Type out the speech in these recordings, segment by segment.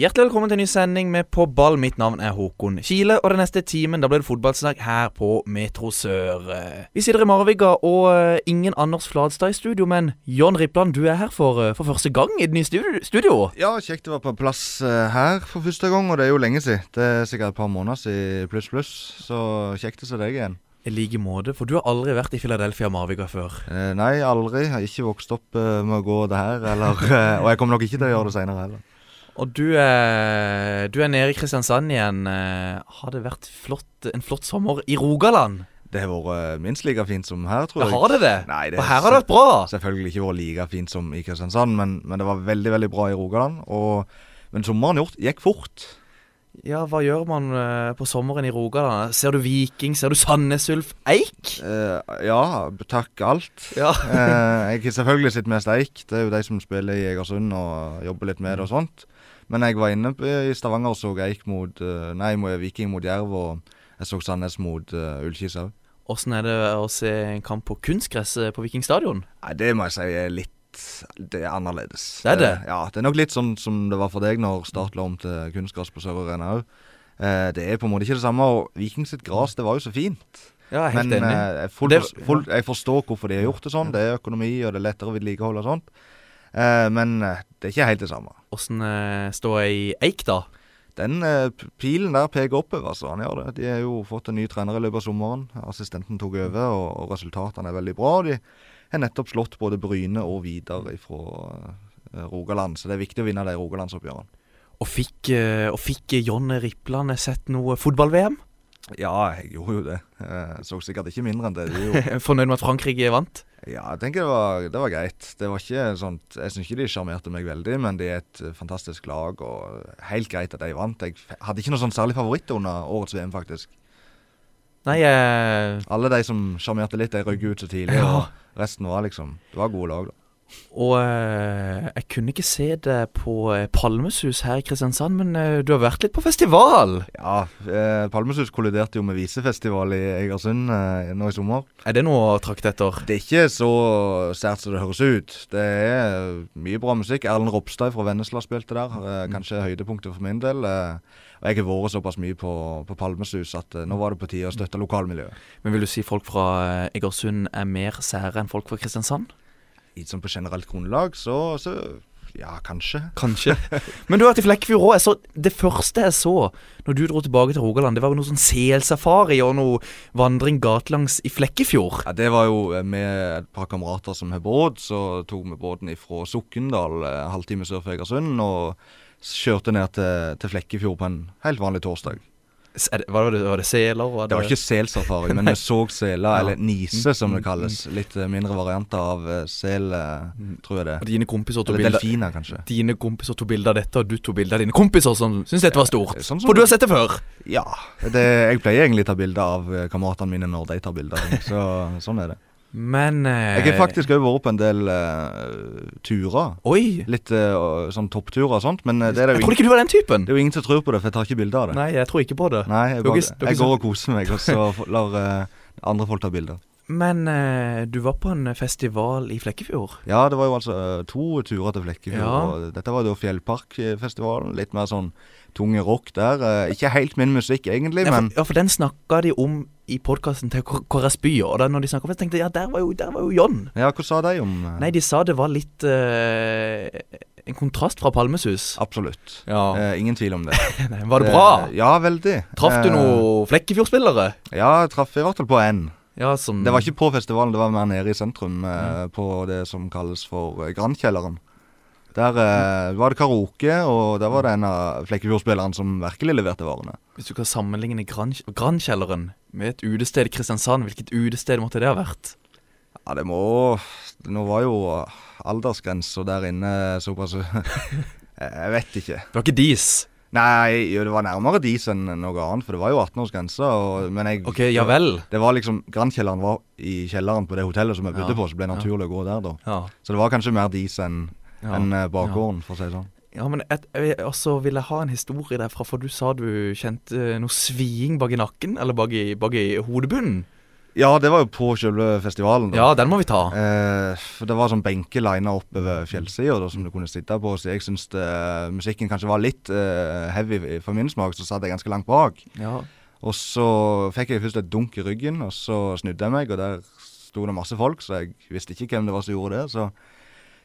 Hjertelig velkommen til en ny sending med På ball. Mitt navn er Håkon Kile, og den neste timen da blir det fotballsnakk her på Metro Sør. Vi sitter i Marvika, og eh, ingen Anders Fladstad i studio, men John Rippland, du er her for, eh, for første gang i det nye studio- studio. Ja, kjekt å være på plass eh, her for første gang, og det er jo lenge siden. Det er sikkert et par måneder siden pluss pluss, så kjekt å se deg igjen. I like måte, for du har aldri vært i Philadelphia Marvika før. Eh, nei, aldri. Jeg har ikke vokst opp med å gå det her, eller Og jeg kommer nok ikke til å gjøre det seinere heller. Og du er, du er nede i Kristiansand igjen. Eh, Har det vært flott, en flott sommer i Rogaland? Det har vært eh, minst like fint som her, tror jeg. har det det? Nei, det Og her har det vært bra. Selvfølgelig ikke vært like fint som i Kristiansand, men, men det var veldig, veldig bra i Rogaland. Og, men sommeren gjort, gikk fort. Ja, hva gjør man eh, på sommeren i Rogaland? Ser du Viking? Ser du Sandnes Ulf? Eik? Uh, ja, takk alt. Ja. uh, jeg har selvfølgelig sett mest Eik. Det er jo de som spiller i Egersund og jobber litt med det og sånt. Men jeg var inne i Stavanger og så Eik mot eh, Nei, Viking mot Jerv, og jeg så Sandnes mot uh, Ullkis òg. Åssen er det å se en kamp på kunstgress eh, på Viking stadion? Nei, det må jeg si er litt Det er annerledes. Det er det? ja, det er nok litt sånn som det var for deg når Start la om til kunstgress på Sør Arena òg. Eh, det er på en måte ikke det samme. Og Viking sitt gress, det var jo så fint. Ja, jeg er helt Men enig. eh, full, Det- jeg forstår hvorfor de har gjort det sånn. Det er økonomi, og det er lettere å vedlikeholde og sånt. Eh, men eh, det er ikke helt det samme. Åssen uh, står jeg i Eik, da? Den eh, pilen der peker oppover, så han gjør det. De har jo fått en ny trener i løpet av sommeren. Assistenten tok over, og, og resultatene er veldig bra. De har nettopp slått både Bryne og Vidar fra eh, Rogaland, så det er viktig å vinne de rogalandsoppgjørene. Og fikk, eh, og fikk John Rippland sett noe fotball-VM? Ja, jeg gjorde jo det. Jeg så sikkert ikke mindre enn det. De gjorde. Fornøyd med at Frankrike vant? Ja, jeg tenker det var, det var greit. Det var ikke sånt Jeg syns ikke de sjarmerte meg veldig, men de er et eh, fantastisk lag, og helt greit at de vant. Jeg hadde ikke noe sånn særlig favoritt under årets VM, faktisk. Nei, eh, Alle de som sjarmerte litt, de røyk ut så tidlig, Ja. og resten var liksom Det var gode lag, da. Og eh, jeg kunne ikke se det på eh, Palmesus her i Kristiansand, men eh, du har vært litt på festival. Ja, eh, Palmesus kolliderte jo med visefestival i Egersund eh, nå i sommer. Er det noe å trakte etter? Det er ikke så sært som det høres ut. Det er mye bra musikk. Erlend Ropstad fra Vennesla spilte der. Eh, kanskje høydepunktet for min del. Og jeg har vært såpass mye på, på Palmesus at nå var det på tide å støtte lokalmiljøet. Men vil du si folk fra Egersund er mer sære enn folk fra Kristiansand? Sånn på generelt grunnlag, så, så ja, kanskje. Kanskje. Men du har vært i Flekkefjord òg. Det første jeg så når du dro tilbake til Rogaland, det var noe sånn selsafari og noe vandring gatelangs i Flekkefjord. Ja, Det var jo eh, med et par kamerater som har båt. Så tok vi båten fra Sokndal, eh, halvtime sør for Egersund, og kjørte ned til, til Flekkefjord på en helt vanlig torsdag. Det, var, det, var det seler? Var Det var ikke selsafari, men vi så seler, eller nise som det Mm, kalles. Litt eh, mindre varianter av eh, sel, eh, tror jeg det. Og dine kompiser tok Eller bilder delfiner, kanskje. Dine kompiser tok bilde av dette, og du tok bilde av dine kompiser som syntes dette var stort. Sånn som- For du har sett det før. Ja. Det, jeg pleier egentlig å ta bilder av eh, kameratene mine når de tar bilder. Så sånn er det. Men eh, Jeg har faktisk òg vært på en del eh, turer. Oi! Litt eh, sånn toppturer og sånt, men eh, det er det Jeg jo trodde ingen, ikke du var den typen. det er jo ingen som tror på det, for jeg tar ikke bilde av det. Nei, jeg tror ikke på det. Nei, jeg, Dere- bare, dere jeg går og koser meg, og så lar eh, andre folk ta bilder. Men eh, du var på en festival i Flekkefjord. Ja, det var jo altså eh, to turer til Flekkefjord. Ja. og Dette var da Fjellparkfestivalen. Litt mer sånn tunge rock der. Eh, Ikke helt min musikk egentlig, Ja, for, men ja, for den snakka de om i podkasten til K- KRS By. Og da når de snakka om det, tenkte jeg ja, der var jo, der var jo John. ja, hva sa de om eh, Nei, de sa det var litt uh, En kontrast fra Palmesus. Absolutt. Ja. Eh, ingen tvil om det. Nei, var det bra? Ja, veldig. Traff du Eh, noen Flekkefjord-spillere? Ja, jeg traff i hvert fall på én. Ja, som Det var ikke på festivalen, det var mer nede i sentrum, eh, på det som kalles for eh, Grandkjelleren. Der eh, var det karaoke, og der var det en av Flekkefjord-spillerne som virkelig leverte varene. Hvis du kan sammenligne Grandkjelleren med et utested i Kristiansand, hvilket utested måtte det ha vært? Ja, det må Nå var jo aldersgrensa der inne såpass Jeg vet ikke. Det var ikke Dis. Nei, jo, det var nærmere dis enn noe annet, for det var jo 18-årsgrense. og- Men jeg Ok, ja vel. Det var liksom Grandkjelleren var i kjelleren på det hotellet som jeg bodde Ja, på, så det ble naturlig å gå der da. Ja. Så det var kanskje mer dis enn Ja. en eh, bakgården, for å si det sånn. Ja, men et, jeg, også vil jeg ha en historie derfra, for du sa du kjente noe sviing bak i nakken, eller bak i, bak i hodebunnen. Ja, det var jo på selve festivalen. da. Ja, den må vi ta. Eh, Det var sånn benker lina oppover fjellsida som du kunne sitte på. Så jeg syns musikken kanskje var litt eh, heavy for min smak, så satt jeg ganske langt bak. Ja. Og så fikk jeg først et dunk i ryggen, og så snudde jeg meg, og der sto det masse folk, så jeg visste ikke hvem det var som gjorde det. Så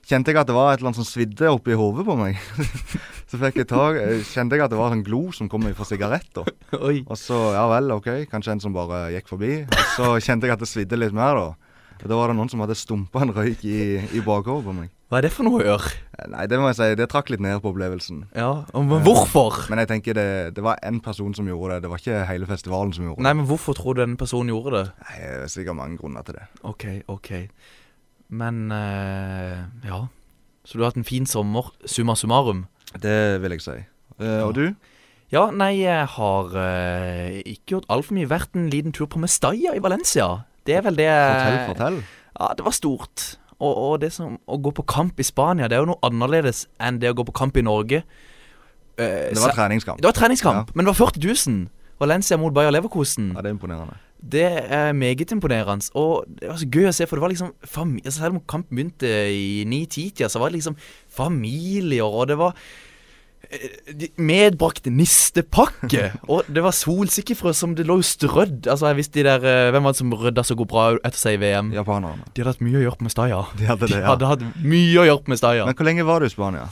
kjente jeg at det var et eller annet som svidde oppi hodet på meg. så fikk jeg tak, eh, kjente jeg at det var en glo som kom fra sigaretter. Og så, ja vel, ok, kanskje en som bare gikk forbi. Og så kjente jeg at det svidde litt mer, da. Og da var det noen som hadde stumpa en røyk i, i bakhodet på meg. Hva er det for noe å gjøre? Eh, Nei, det må jeg si, det trakk litt ned på opplevelsen. Ja, Men hvorfor? Men jeg tenker det, det var én person som gjorde det, det var ikke hele festivalen som gjorde det. Nei, men hvorfor tror du den personen gjorde det? Nei, Det er sikkert mange grunner til det. Ok, ok. Men ja. Så du har hatt en fin sommer, summa summarum? Det vil jeg si. Eh, og du? Ja, nei, jeg har eh, ikke gjort altfor mye. Vært en liten tur på Mestalla i Valencia. Det er vel det Fortell, fortell. Ja, det var stort. Og, og det som å gå på kamp i Spania, det er jo noe annerledes enn det å gå på kamp i Norge. Eh, Det var treningskamp. det var treningskamp, men det var 40 000. Valencia mot Bayer Leverkosen. Ja, det er imponerende. Det er meget imponerende. Og det var så gøy å se, for det var liksom altså Selv om kampen begynte i ni-ti-tida, så var det liksom familier, og det var eh, de- medbrakte nistepakke. og det var solsikkefrø som det lå strødd. Altså, jeg visste de der eh, Hvem var det som rydda så god bra etter seg i VM? Japanerne. De hadde hatt mye å gjøre på Mestalla. De hadde det, De hadde hatt mye å gjøre på Mestalla. Men hvor lenge var du i Spania?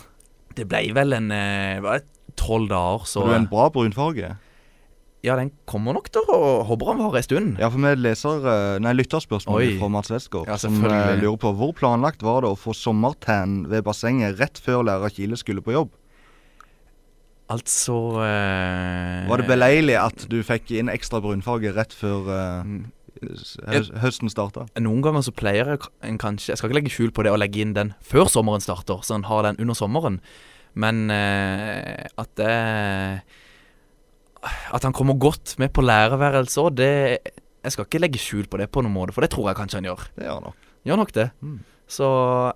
Det ble vel en eh, tolv dager, så Var du en bra brunfarge? Ja, den kommer nok til å Håper han varer en stund. Ja, for vi leser eh, Nei, lytterspørsmål Oi. fra Mats Westgård, Ja, som eh, lurer på hvor planlagt var det å få sommertan ved bassenget rett før lærer Kile skulle på jobb? Altså eh, Var det beleilig at du fikk inn ekstra brunfarge rett før eh, Mm. høsten starta? Noen ganger så pleier en kanskje Jeg skal ikke legge skjul på det å legge inn den før sommeren starter, så en har den under sommeren. Men eh, at det At han kommer godt med på lærerværelset òg, det Jeg skal ikke legge skjul på det på noen måte, for det tror jeg kanskje han gjør. Det gjør han nok. Gjør nok det. Mm. Så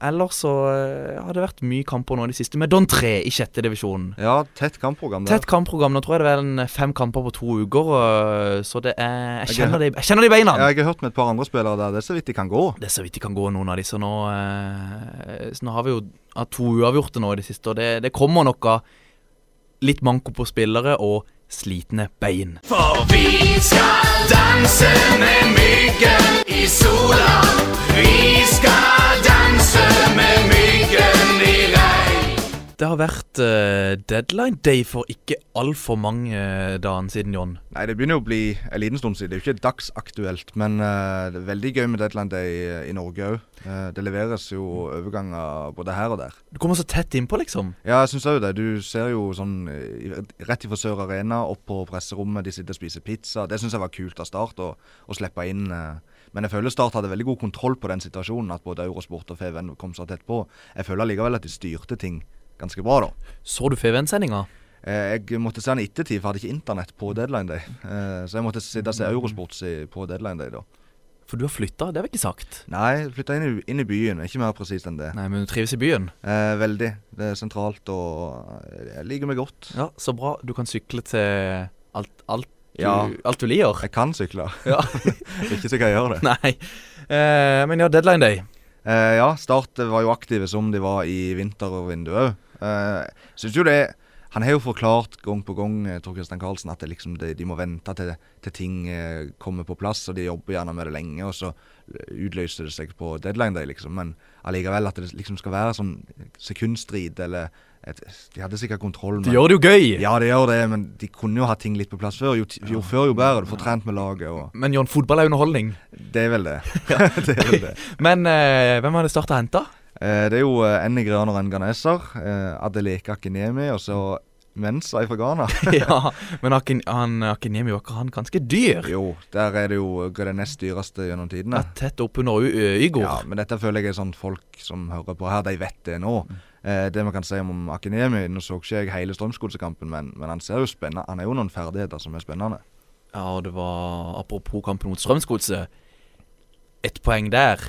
ellers så eh, har det vært mye kamper nå i det siste, med Don 3 i sjette divisjon. Ja, tett kampprogram der. Tett kampprogram. Nå tror jeg det er en fem kamper på to uker, så det er Jeg kjenner er- det, jeg kjenner det i beina. Jeg har hørt med et par andre spillere der. Det er så vidt de kan gå. Det er så vidt de kan gå, noen av de. Så nå, eh, så nå har vi jo hatt to uavgjorte nå i det siste, og det, det kommer noe litt manko på spillere og slitne bein. For vi skal danse med myggen i sola. Vi skal danse med myggen i regn. Det har vært uh, deadline day for ikke altfor mange uh, dager siden, John. Nei, det begynner jo å bli en liten stund siden. Det er jo ikke dagsaktuelt, men uh, det er veldig gøy med Deadline Day eh, i Norge òg. det leveres jo overganger både her og der. Du kommer så tett innpå, liksom. Ja, jeg syns òg det. Du ser jo sånn eh, i- rett ifra Sør Arena, opp på presserommet, de sitter og spiser pizza. Det syns jeg var kult av Start å, å slippe inn. eh. Men jeg føler Start hadde veldig god kontroll på den situasjonen, at både Eurosport og FVN kom så tett på. Jeg føler allikevel at de styrte ting ganske bra, da. Så du FVN-sendinga? Eh, Jeg måtte se den i ettertid, for jeg hadde ikke internett på deadline day. Eh, Så jeg måtte sitte og se Eurosport på deadline day, da. For du har flytta, det har vi ikke sagt. Nei, flytta inn, inn i byen. Ikke mer presist enn det. Nei, men du trives i byen? Eh, veldig. Det er sentralt, og jeg liker meg godt. Ja, så bra. Du kan sykle til alt, alt, du, Ja. alt du liker. Jeg kan sykle. Ja. ikke så jeg gjør det. Nei. Eh, men ja, deadline day. Eh, ja, Start var jo aktive som de var i vintervinduet òg. Uh, synes jo det Han har jo forklart gang på gang, eh, Tor Christian Karlsen, at det liksom, de, de må vente til, til ting uh, kommer på plass. Og de jobber gjerne med det lenge, og så utløser det seg på deadline day, liksom. Men allikevel at det liksom skal være sånn sekundstrid, eller et, De hadde sikkert kontroll. De gjør det jo gøy. Ja, det gjør det, men de kunne jo ha ting litt på plass før. Jo, jo ja. før, jo bedre. Du får trent med laget, og Men John, fotball er underholdning. Det er vel det. det er vel det. Men uh, hvem har det starta å henta? Eh, det er jo eh, Enni Graner Nganeser, eh, Adeleke Akinemi og så Mensa fra Ghana. ja, men Akin, han, Akinemi var ikke han ganske dyr? jo, der er det jo det nest dyreste gjennom tidene. Ja, tett oppunder Ygor. Ja, men dette føler jeg er sånn folk som hører på her, de vet det nå. Eh, det vi kan si om Akinemi Nå så ikke jeg hele Strømsgodset-kampen, men, men han ser jo spennende Han er jo noen ferdigheter som er spennende. Ja, og det var Apropos kampen mot Strømsgodset. Ett poeng der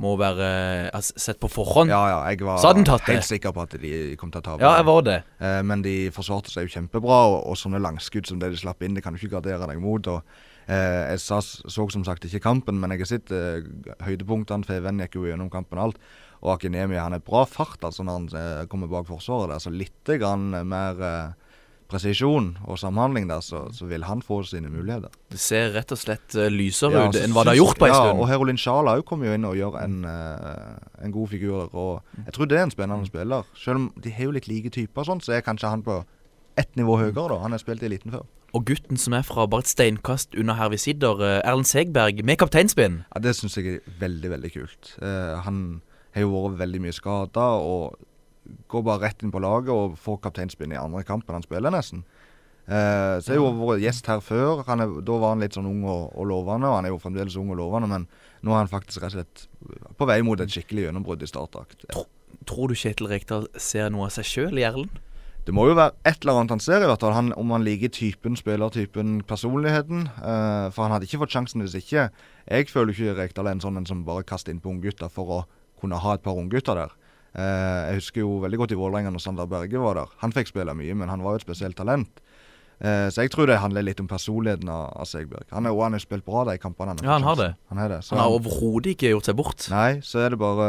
må være altså, Sett på forhånd. Ja, ja, jeg var helt sikker på at de kom til å tape. Ja, jeg var det. Eh, men de forsvarte seg jo kjempebra, og, og sånne langskudd som det de slapp inn, det kan du ikke gardere deg mot. og eh, Jeg så, så som sagt ikke kampen, men jeg har sett eh, høydepunktene. Feven gikk jo gjennom kampen alt. Og Akinemi han er bra fart altså når han eh, kommer bak forsvaret. altså Så litt grann mer eh, presisjon og samhandling der, så, så vil han få sine muligheter. Det ser rett og slett eh, lysere Ja, ut enn hva det har gjort på en ja, stund. og Herolin Sjala òg kommer jo inn og gjør en, eh, en god figur. Og jeg tror det er en spennende spiller. Selv om de har jo litt like typer, sånn, så er kanskje han på ett nivå høyere. da. Han har spilt i eliten før. Og gutten som er fra bare et steinkast under her vi sitter, eh, Erlend Segberg, med kapteinspinn. Ja, Det syns jeg er veldig, veldig kult. Uh, han har jo vært veldig mye skada og går bare rett inn på laget og får kapteinspinn i andre kampen han spiller, nesten. Eh, så har jo vært gjest her før. Han er, da var han litt sånn ung og, og lovende, og han er jo fremdeles ung og lovende, men nå er han faktisk rett og slett på vei mot et skikkelig gjennombrudd i startdrakt. Tror du Kjetil Rekdal ser noe av seg sjøl i Erlend? Det må jo være et eller annet han ser, i hvert fall. Han, om han liker typen, spillertypen, personligheten. Eh, for han hadde ikke fått sjansen hvis ikke. Jeg føler ikke Rekdal er en sånn en som bare kaster inn på unggutter for å kunne ha et par unggutter der. Eh, jeg husker jo veldig godt i Vålerenga når Sander Berge var der. Han fikk spille mye, men han var jo et spesielt talent. Eh, så jeg tror det handler litt om personligheten av, av Segberg. Han har jo spilt bra de kampene. Ja, han har det. Han det. Så Han har overhodet ikke gjort seg bort. Nei, så er det bare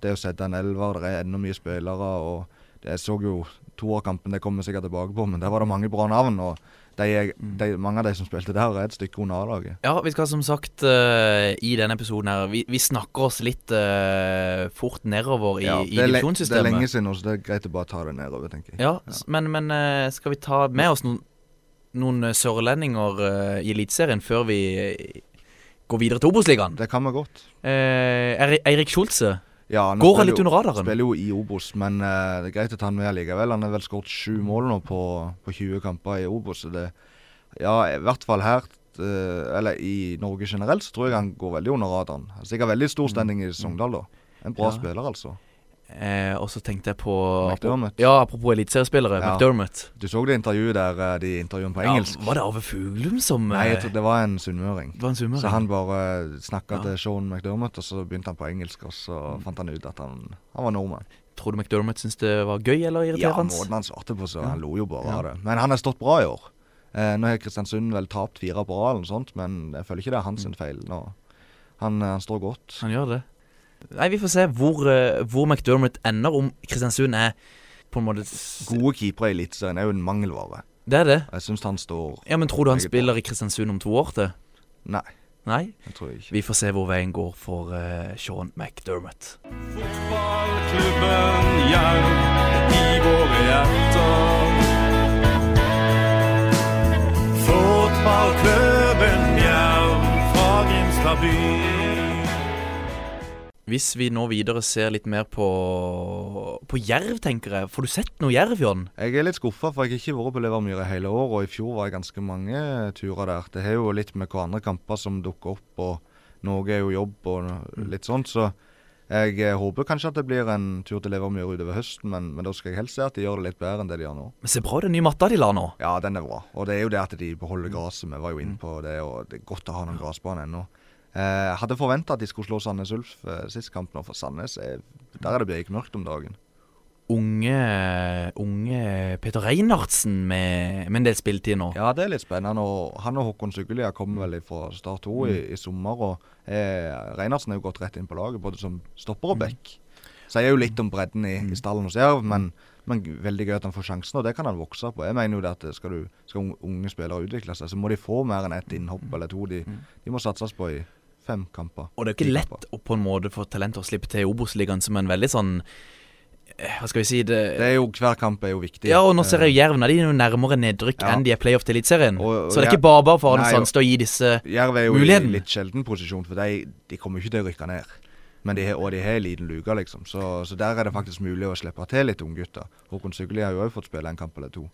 det å sette en elver. Det er enda mye spillere. og Jeg så jo toerkampen, det kommer vi sikkert tilbake på, men der var det mange bra navn. og de, er- de, Mange av de som spilte der, er et stykke under A-laget. Ja, vi skal som sagt uh, i denne episoden her Vi, vi snakker oss litt uh, fort nedover i, Ja, i det, er det er lenge siden, nå, så det er greit å bare ta det nedover, tenker jeg. Ja, ja. men, men uh, skal vi ta med oss noen, noen sørlendinger i Eliteserien før vi går videre til Obos-ligaen? Det kan vi godt. Eh, Eirik Skjolze Ja, han går han litt jo- under radaren. Spiller jo i Obos, men uh, det er greit å ta han med likevel. Han har vel skåret sju mål nå på, på 20 kamper i Obos. Så det, ja, i hvert fall her, uh, eller i Norge generelt, så tror jeg han går veldig under radaren. Sikkert veldig stor standing i Sogndal, da. En bra Ja. spiller, altså. Eh, og så tenkte jeg på McDermott. Ja, apropos eliteseriespillere. Ja. McDermott. Du så det intervjuet der eh, de intervjuet på engelsk? Ja, var det Arve Fuglum som Nei, jeg eh, tror det var en sunnmøring. Så han bare snakka Ja. til Sean McDermott, og så begynte han på engelsk, og så fant han ut at han, han var nordmann. Tror du McDermott syntes det var gøy eller irriterende? Ja, måten han svarte på, så han lo jo bare av det. Men han har stått bra i år. Eh, nå har Kristiansund vel tapt fire på rad, men jeg føler ikke det er hans mm. feil. nå. Han, eh, han står godt. Han gjør det. Nei, vi får se hvor, eh, hvor McDermott ender, om Kristiansund er på en måte Gode keepere i Eliteserien er jo en mangelvare. Det er det. Jeg syns han står Ja, Men tror du han spiller i Kristiansund om to år til? Nei, Nei? det tror jeg ikke. Vi får se hvor veien går for uh, Sean McDermott. Fotballklubben Jerv i våre hjerter. Fotballklubben Jerv fra Grimstad by. Hvis vi nå videre ser litt mer på, på jerv, tenker jeg. Får du sett noe jerv, Jon? Jeg er litt skuffa, for jeg har ikke vært på Levermyra hele år, og i fjor var jeg ganske mange turer der. Det har jo litt med hverandre kamper som dukker opp, og noe er jo jobb og litt sånt, så jeg eh, håper kanskje at det blir en tur til Levermyra utover høsten, men, men da skal jeg helst se at de gjør det litt bedre enn det de gjør nå. Men se bra den nye matta de la nå. Ja, den er bra. Og det er jo det at de beholder gresset. Vi var jo inne på det, og det er godt å ha noen gressbane ennå. Eh, Jeg hadde forventa at de skulle slå Sandnes Ulf eh, sist kamp nå, for Sandnes er, der er det bekmørkt om dagen. Unge, unge Peter Reinhardsen med, med en del spilletid nå. Ja, det er litt spennende. og Han og Håkon Suggelia kommer vel fra Start 2 i, i sommer. og eh, Reinhardsen er jo gått rett inn på laget, både som stopper og back. Sier jo litt om bredden i, i stallen hos Jerv, men, men veldig gøy at han får sjansen, og det kan han vokse på. Jeg mener jo det at skal, du, skal unge- unge spillere utvikle seg, så må de få mer enn ett innhopp eller to. De, de må satses på i fem kamper. Og det er jo ikke lett å på en måte få talenter å slippe til i Obos-ligaen som en veldig sånn eh, Hva skal vi si det, Det er jo, Hver kamp er jo viktig. Ja, og nå ser jeg jo Jerv. de er jo nærmere nedrykk Ja. enn de er playoff til Eliteserien. Så det er ikke bare bare for Arne og- å gi disse Jerv er jo Muligheten. i litt sjelden posisjon, for de, de kommer ikke til å rykke ned. Men de har, og de har en liten luke, liksom. Så, så der er det faktisk mulig å slippe til litt unggutter. Håkon Sugli har jo òg fått spille en kamp eller to.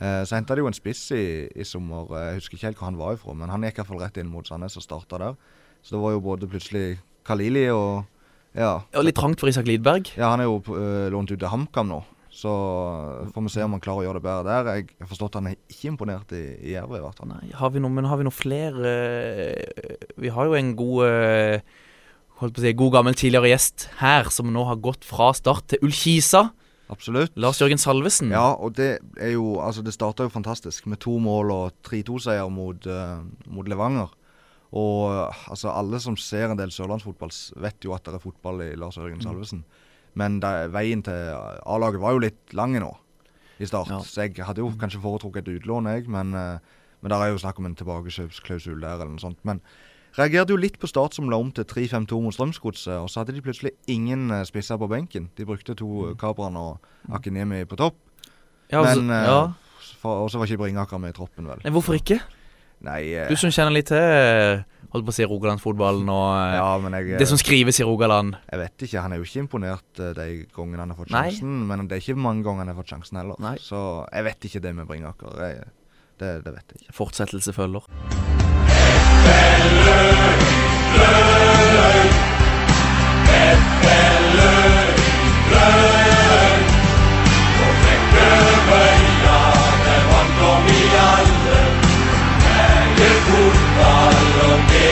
Eh, så henta de jo en spiss i, i sommer. Eh, Jeg husker ikke helt hvor han var ifra, men han gikk iallfall rett inn mot Sandnes og starta der. Så det var jo både plutselig Kalili og Ja. Og litt trangt for Isak Lidberg. ja, han er jo eh, lånt ut til HamKam nå. Så får vi se om han klarer å gjøre det bedre der. Jeg har forstått at han er ikke imponert i, i Jerv, i hvert fall. Nei, har vi noe, men har vi noe flere eh, Vi har jo en god eh, Holdt på å si god gammel tidligere gjest her, som nå har gått fra start til Ullkisa. Absolutt. Lars Jørgen Salvesen. Ja, og det er jo Altså, det starta jo fantastisk med to mål og 3-2-seier mot, uh, mot Levanger. Og altså, alle som ser en del sørlandsfotball, vet jo at det er fotball i Lars Jørgen Salvesen. Men det, veien til A-laget var jo litt lang nå i start. Ja. Så jeg hadde jo kanskje foretrukket et utlån, jeg. Men, eh, men der er jo snakk om en tilbakekjøpsklausul der, eller noe sånt. Men reagerte jo litt på Start som la om til 3-5-2 mot Strømsgodset. Og så hadde de plutselig ingen eh, spisser på benken. De brukte to mm. Kabran og Akinemi på topp. Ja, altså, Men eh, ja. for- Og så var ikke Bringaker med i troppen, vel. Men hvorfor ikke? Nei eh, Du som kjenner litt til eh, Holdt på å si Rogalandsfotballen og eh, Ja, men jeg, det som skrives i Rogaland. jeg vet ikke. Han er jo ikke imponert de gangene han har fått Nei. sjansen. Men det er ikke mange ganger han har fått sjansen heller. Nei. Så jeg vet ikke det med Bringaker. Jeg, det, det vet jeg ikke. Fortsettelse følger.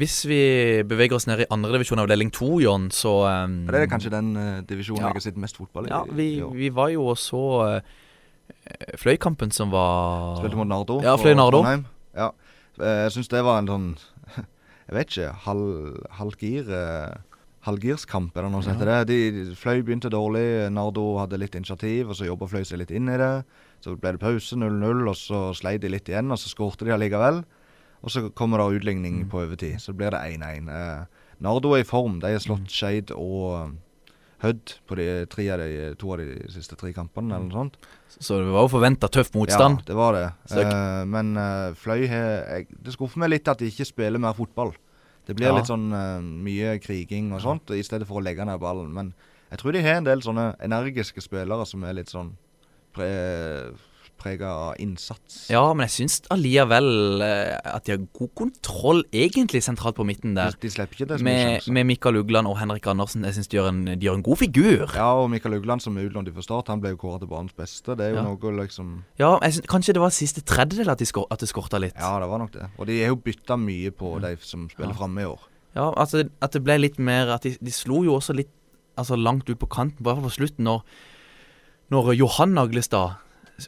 Hvis vi beveger oss ned i andredivisjon avdeling to, John, så um, det er kanskje den uh, divisjonen Ja. jeg har sett mest fotball i. Ja, vi, i vi var jo og så uh, Fløykampen som var Spilte mot Nardo. Ja, Fløy Nardo. Ja. Eh, Jeg syns det var en sånn Jeg vet ikke. Halv, halvgir eh, Halvgirskamp, er det noe som heter det. De, de- Fløy begynte dårlig. Nardo hadde litt initiativ, og så jobba Fløy seg litt inn i det. Så ble det pause, 0-0, og så sleit de litt igjen, og så skårte de allikevel. Og så kommer det utligning på overtid. Så blir det 1-1. Eh, Nardo er i form. De har slått Skeid og eh, Hødd på de, tre av de, to av de siste tre kampene, eller noe sånt. Så det var jo forventa tøff motstand. Ja, det var det. Eh, men eh, Fløy har Det skuffer meg litt at de ikke spiller mer fotball. Det blir Ja. litt sånn uh, mye kriging og sånt, i stedet for å legge ned ballen. Men jeg tror de har en del sånne energiske spillere som er litt sånn pre prega av innsats. Ja, men jeg syns allikevel eh, at de har god kontroll, egentlig, sentralt på midten der. de slipper ikke det Med, med Mikael Ugland og Henrik Andersen. Jeg syns de, de gjør en god figur. Ja, og Mikael Ugland som er utlånt fra start, han ble jo kåret til banens beste. Det er jo Ja. noe liksom Ja, syns, Kanskje det var siste tredjedel at, de skor, at det skorta litt. Ja, det var nok det. Og de har jo bytta mye på de som spiller Ja. framme i år. Ja, altså At det ble litt mer At de, de slo jo også litt Altså langt ut på kanten, bare på slutten, når, når Johan Naglestad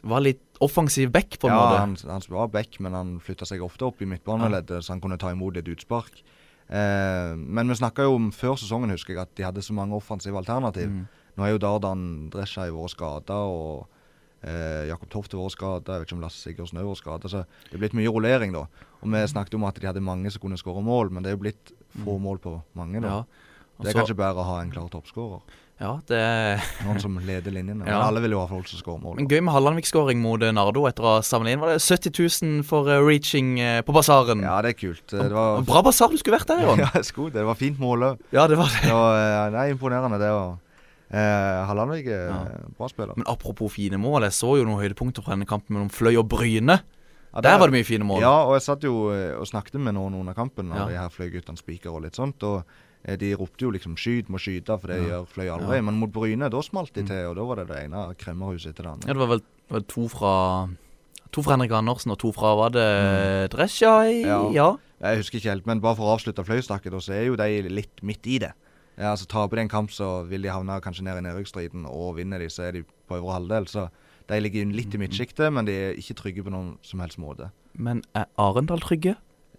var litt offensiv back, på en ja, måte. han, han var back, men han flytta seg ofte opp i midtbaneleddet, så han kunne ta imot et utspark. Eh, men vi snakka jo om før sesongen, husker jeg, at de hadde så mange offensive alternativ. Mm. Nå er jo Dardan Drescha vært skada, og eh, Jakob Tofte vært skada. Jeg vet ikke om Lasse Sigurdsen òg vært skada. Så det er blitt mye rullering, da. Og vi snakket om at de hadde mange som kunne skåre mål, men det er jo blitt få mål på mange, da. Ja. Også, det er kanskje bedre å ha en klar toppskårer. Ja, det Noen som leder linjene. Men Ja. alle vil jo ha folk som skårer mål. Men gøy med Hallandvik-skåring mot eh, Nardo etter å ha samlet inn. Var det 70 000 for eh, reaching eh, på basaren? Ja, det er kult. Det var Bra basar du skulle vært der, Jon. Ja, sko, det var fint mål òg. Ja, det var det. Det var nei, imponerende, det. òg. eh, Hallandvik er Ja. bra spiller. Men apropos fine mål, jeg så jo noen høydepunkter fra denne kampen mellom Fløy og Bryne. Ja, Der var det mye fine mål. Ja, og jeg satt jo og snakket med noen under kampen, når Ja. de her Fløy-guttene spiker og litt sånt. Og de ropte jo liksom 'skyt, må skyte', for det Ja. gjør Fløy aldri. Men mot Bryne, da smalt de Mm. til, og da var det det ene kremmerhuset etter det andre. Ja, det var vel, vel to fra To fra Henrik Andersen og to fra Var det Dresja? i- Ja. ja. Jeg husker ikke helt, men bare for å avslutte Fløystakket, så er jo de litt midt i det. Ja, altså Taper de en kamp, så vil de havne kanskje ned i nedrykksstriden, og vinner de, så er de på øvre halvdel. Så de ligger litt i midtsjiktet, men de er ikke trygge på noen som helst måte. Men er Arendal trygge?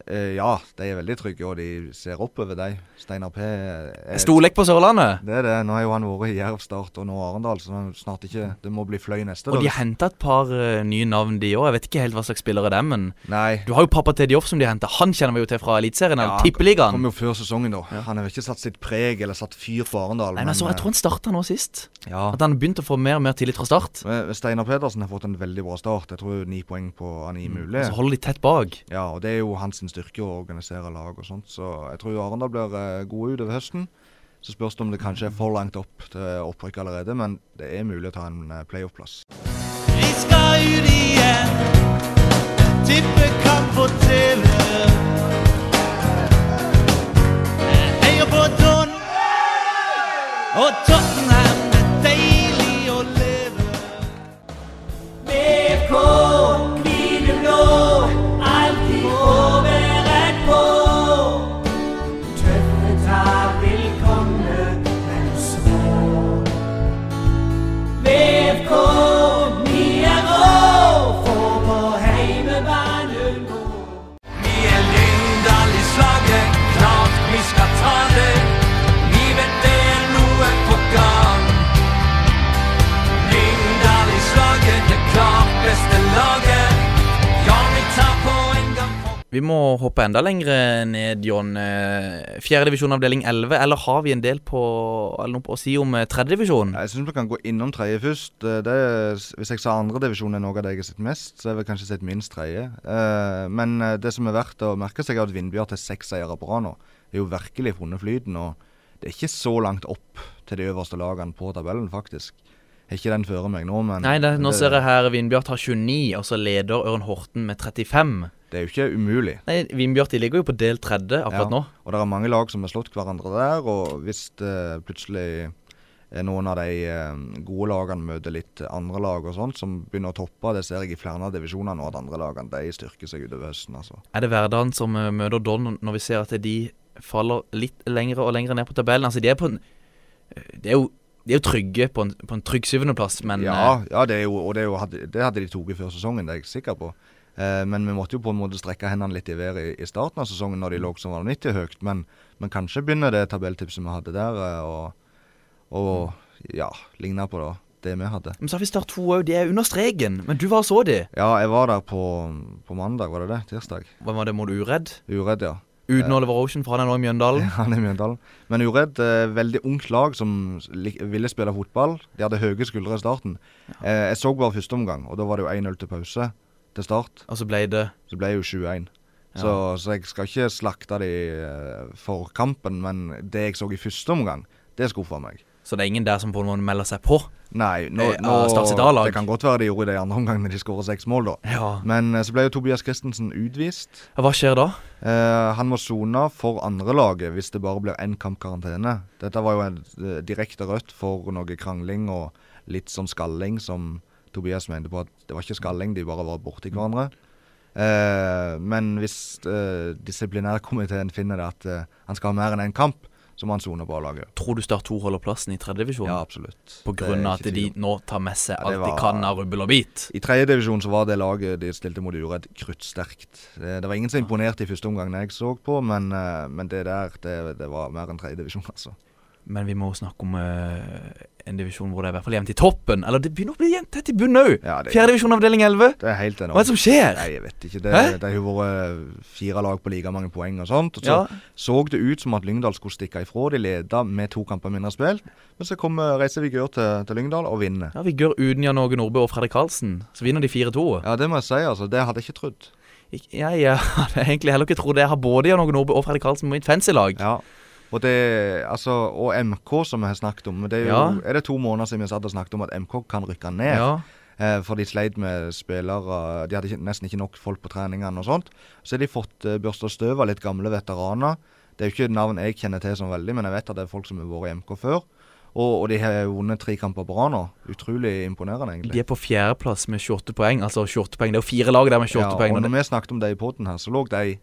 Eh, ja, de er veldig trygge, og de ser oppover de. Steinar P Storlek på Sørlandet. Det er det. Nå har jo han vært i Jerv Start og nå Arendal, så snart ikke Det må bli Fløy neste. Og de har henta et par uh, nye navn, de òg. Jeg vet ikke helt hva slags spillere det er, men Nei. du har jo pappa Teddy Off som de henta. Han kjenner vi jo til fra Eliteserien, Ja, eller han Kom jo før sesongen, da. Han har ikke satt sitt preg eller satt fyr på Arendal. Nei, men så, jeg tror han starta nå sist. eh, ja. At han begynte å få mer og mer tillit fra start. Steinar Pedersen har fått en veldig bra start. Jeg tror ni poeng på han er mulig. Mm. så holder de tett bak. Ja, og det er jo hans styrke å organisere lag og sånt. Så jeg tror Arendal blir eh, gode utover høsten. Så spørs det om det kanskje er for langt opp til opprykk allerede, men det er mulig å ta en eh, playoff-plass. Vi skal ut igjen. Tippekamp på TV. Heia på Don. Og Tottenham, Vi må hoppe enda lenger ned, John. Eh, Fjerdedivisjon avdeling 11, eller har vi en del på Eller noe å si om eh, tredjedivisjon? Jeg syns vi kan gå innom tredje først. Eh, Det er, hvis jeg sa andredivisjon er noe av det jeg har sett mest, så har jeg kanskje sett minst tredje. Men det som er verdt å merke seg, er at Vindbjørn har seks seire på rad nå. Det er jo virkelig funnet flyten. og det er ikke så langt opp til de øverste lagene på tabellen, faktisk. Har ikke den fører meg nå, men Nei, det, nå det, ser jeg her Vindbjart har 29, og så leder Ørn Horten med 35. det er jo ikke umulig. Nei, Vindbjart de ligger jo på del tredje akkurat Ja. nå. Og det er mange lag som har slått hverandre der, og hvis det plutselig er noen av de eh, gode lagene møter litt andre lag og sånt, som begynner å toppe, det ser jeg i flere av divisjonene nå, at andre lagene de styrker seg utover høsten. altså. Er det hverdagen som eh, møter Don når vi ser at de faller litt lengre og lengre ned på tabellen? Altså, de er på en eh, De er jo, de er jo trygge på en, på en trygg syvendeplass, men Ja, eh, ja det, jo, og det, jo, det hadde de tatt før sesongen, det er jeg sikker på. Eh, men vi måtte jo på en måte strekke hendene litt i været i, starten av sesongen når de lå som vanvittig høyt. Men, men kanskje begynner det tabelltipset vi hadde der, eh, og, og ja, ligne på det, det vi hadde. men så har vi Start 2 òg. De er under streken. Men du var og så de. Ja, jeg var der på, på mandag, var det det? Tirsdag? Hva var det mot Uredd? Uredd, ja. Uten Oliver Ocean, for han er nå i Mjøndalen. Han er i Mjøndalen. Men Uredd, eh, veldig ungt lag som ville spille fotball. De hadde høye skuldre i starten. Eh, jeg så bare første omgang, og da var det jo 1-0 til pause til start. Og så ble det Så ble jo 21. Ja. Så, så jeg skal ikke slakte de eh, for kampen, men det jeg så i første omgang, det skuffa meg. Så det er ingen der som på en måte melder seg på? Nei, nå, Eh, nå. Det kan godt være de gjorde det i andre omgang når de skåra seks mål, da. Ja. Men eh, så ble jo Tobias Christensen utvist. Hva skjer da? Eh, han må sone for andrelaget hvis det bare blir én kamp karantene. Dette var jo en direkte rødt for noe krangling og litt sånn skalling som Tobias mente på at det var ikke skalling, de bare var borti hverandre. Eh, men hvis eh, disiplinærkomiteen finner at eh, han skal ha mer enn én kamp, så må han sone på A-laget. Tror du Start 2 holder plassen i tredjedivisjon? Ja, absolutt. På grunn av at de nå tar med seg Ja, var, alt de kan av rubbel og bit? I tredje divisjon så var det laget de stilte mot Uredd, kruttsterkt. Det, det var ingen som imponerte i første omgang jeg så på, men, eh, men det der, det, det var mer enn tredje divisjon, altså. Men vi må snakke om eh, en divisjon hvor det er i hvert fall jevnt i toppen. Eller det begynner å bli jevnt tett i bunnen òg! Ja, Fjerdedivisjon avdeling 11. Det er helt enormt. Hva er det som skjer? Nei, jeg vet ikke. Det, det har vært fire lag på like mange poeng og sånt. Og så Ja. så det ut som at Lyngdal skulle stikke ifra. De leda med to kamper mindre spilt. Men så kommer reiser Vigør til, til Lyngdal og vinner. Ja, Vi gjør uten Jan Åge Nordbø og Fredrik Karlsen. Så vinner de 4-2. Ja, det må jeg si, altså. Det hadde jeg ikke trodd. Jeg, jeg hadde egentlig heller ikke trodd det. Jeg har både Jan Åge Nordbø og Fredrik Karlsen på mitt fancy-lag. Ja. Og det, altså, og MK, som vi har snakket om. Det er jo Ja. er det to måneder siden vi satt og snakket om at MK kan rykke ned. Ja. Eh, for de sleit med spillere De hadde ikke, nesten ikke nok folk på treningene og sånt. Så har de fått eh, børsta støv av litt gamle veteraner. Det er jo ikke navn jeg kjenner til som veldig, men jeg vet at det er folk som har vært i MK før. Og, og de har vunnet tre kamper på rad nå. Utrolig imponerende, egentlig. De er på fjerdeplass med 28 poeng. Altså 28 poeng. Det er jo fire lag der med 28 ja, poeng. og når det- vi snakket om det i poden her, så lå de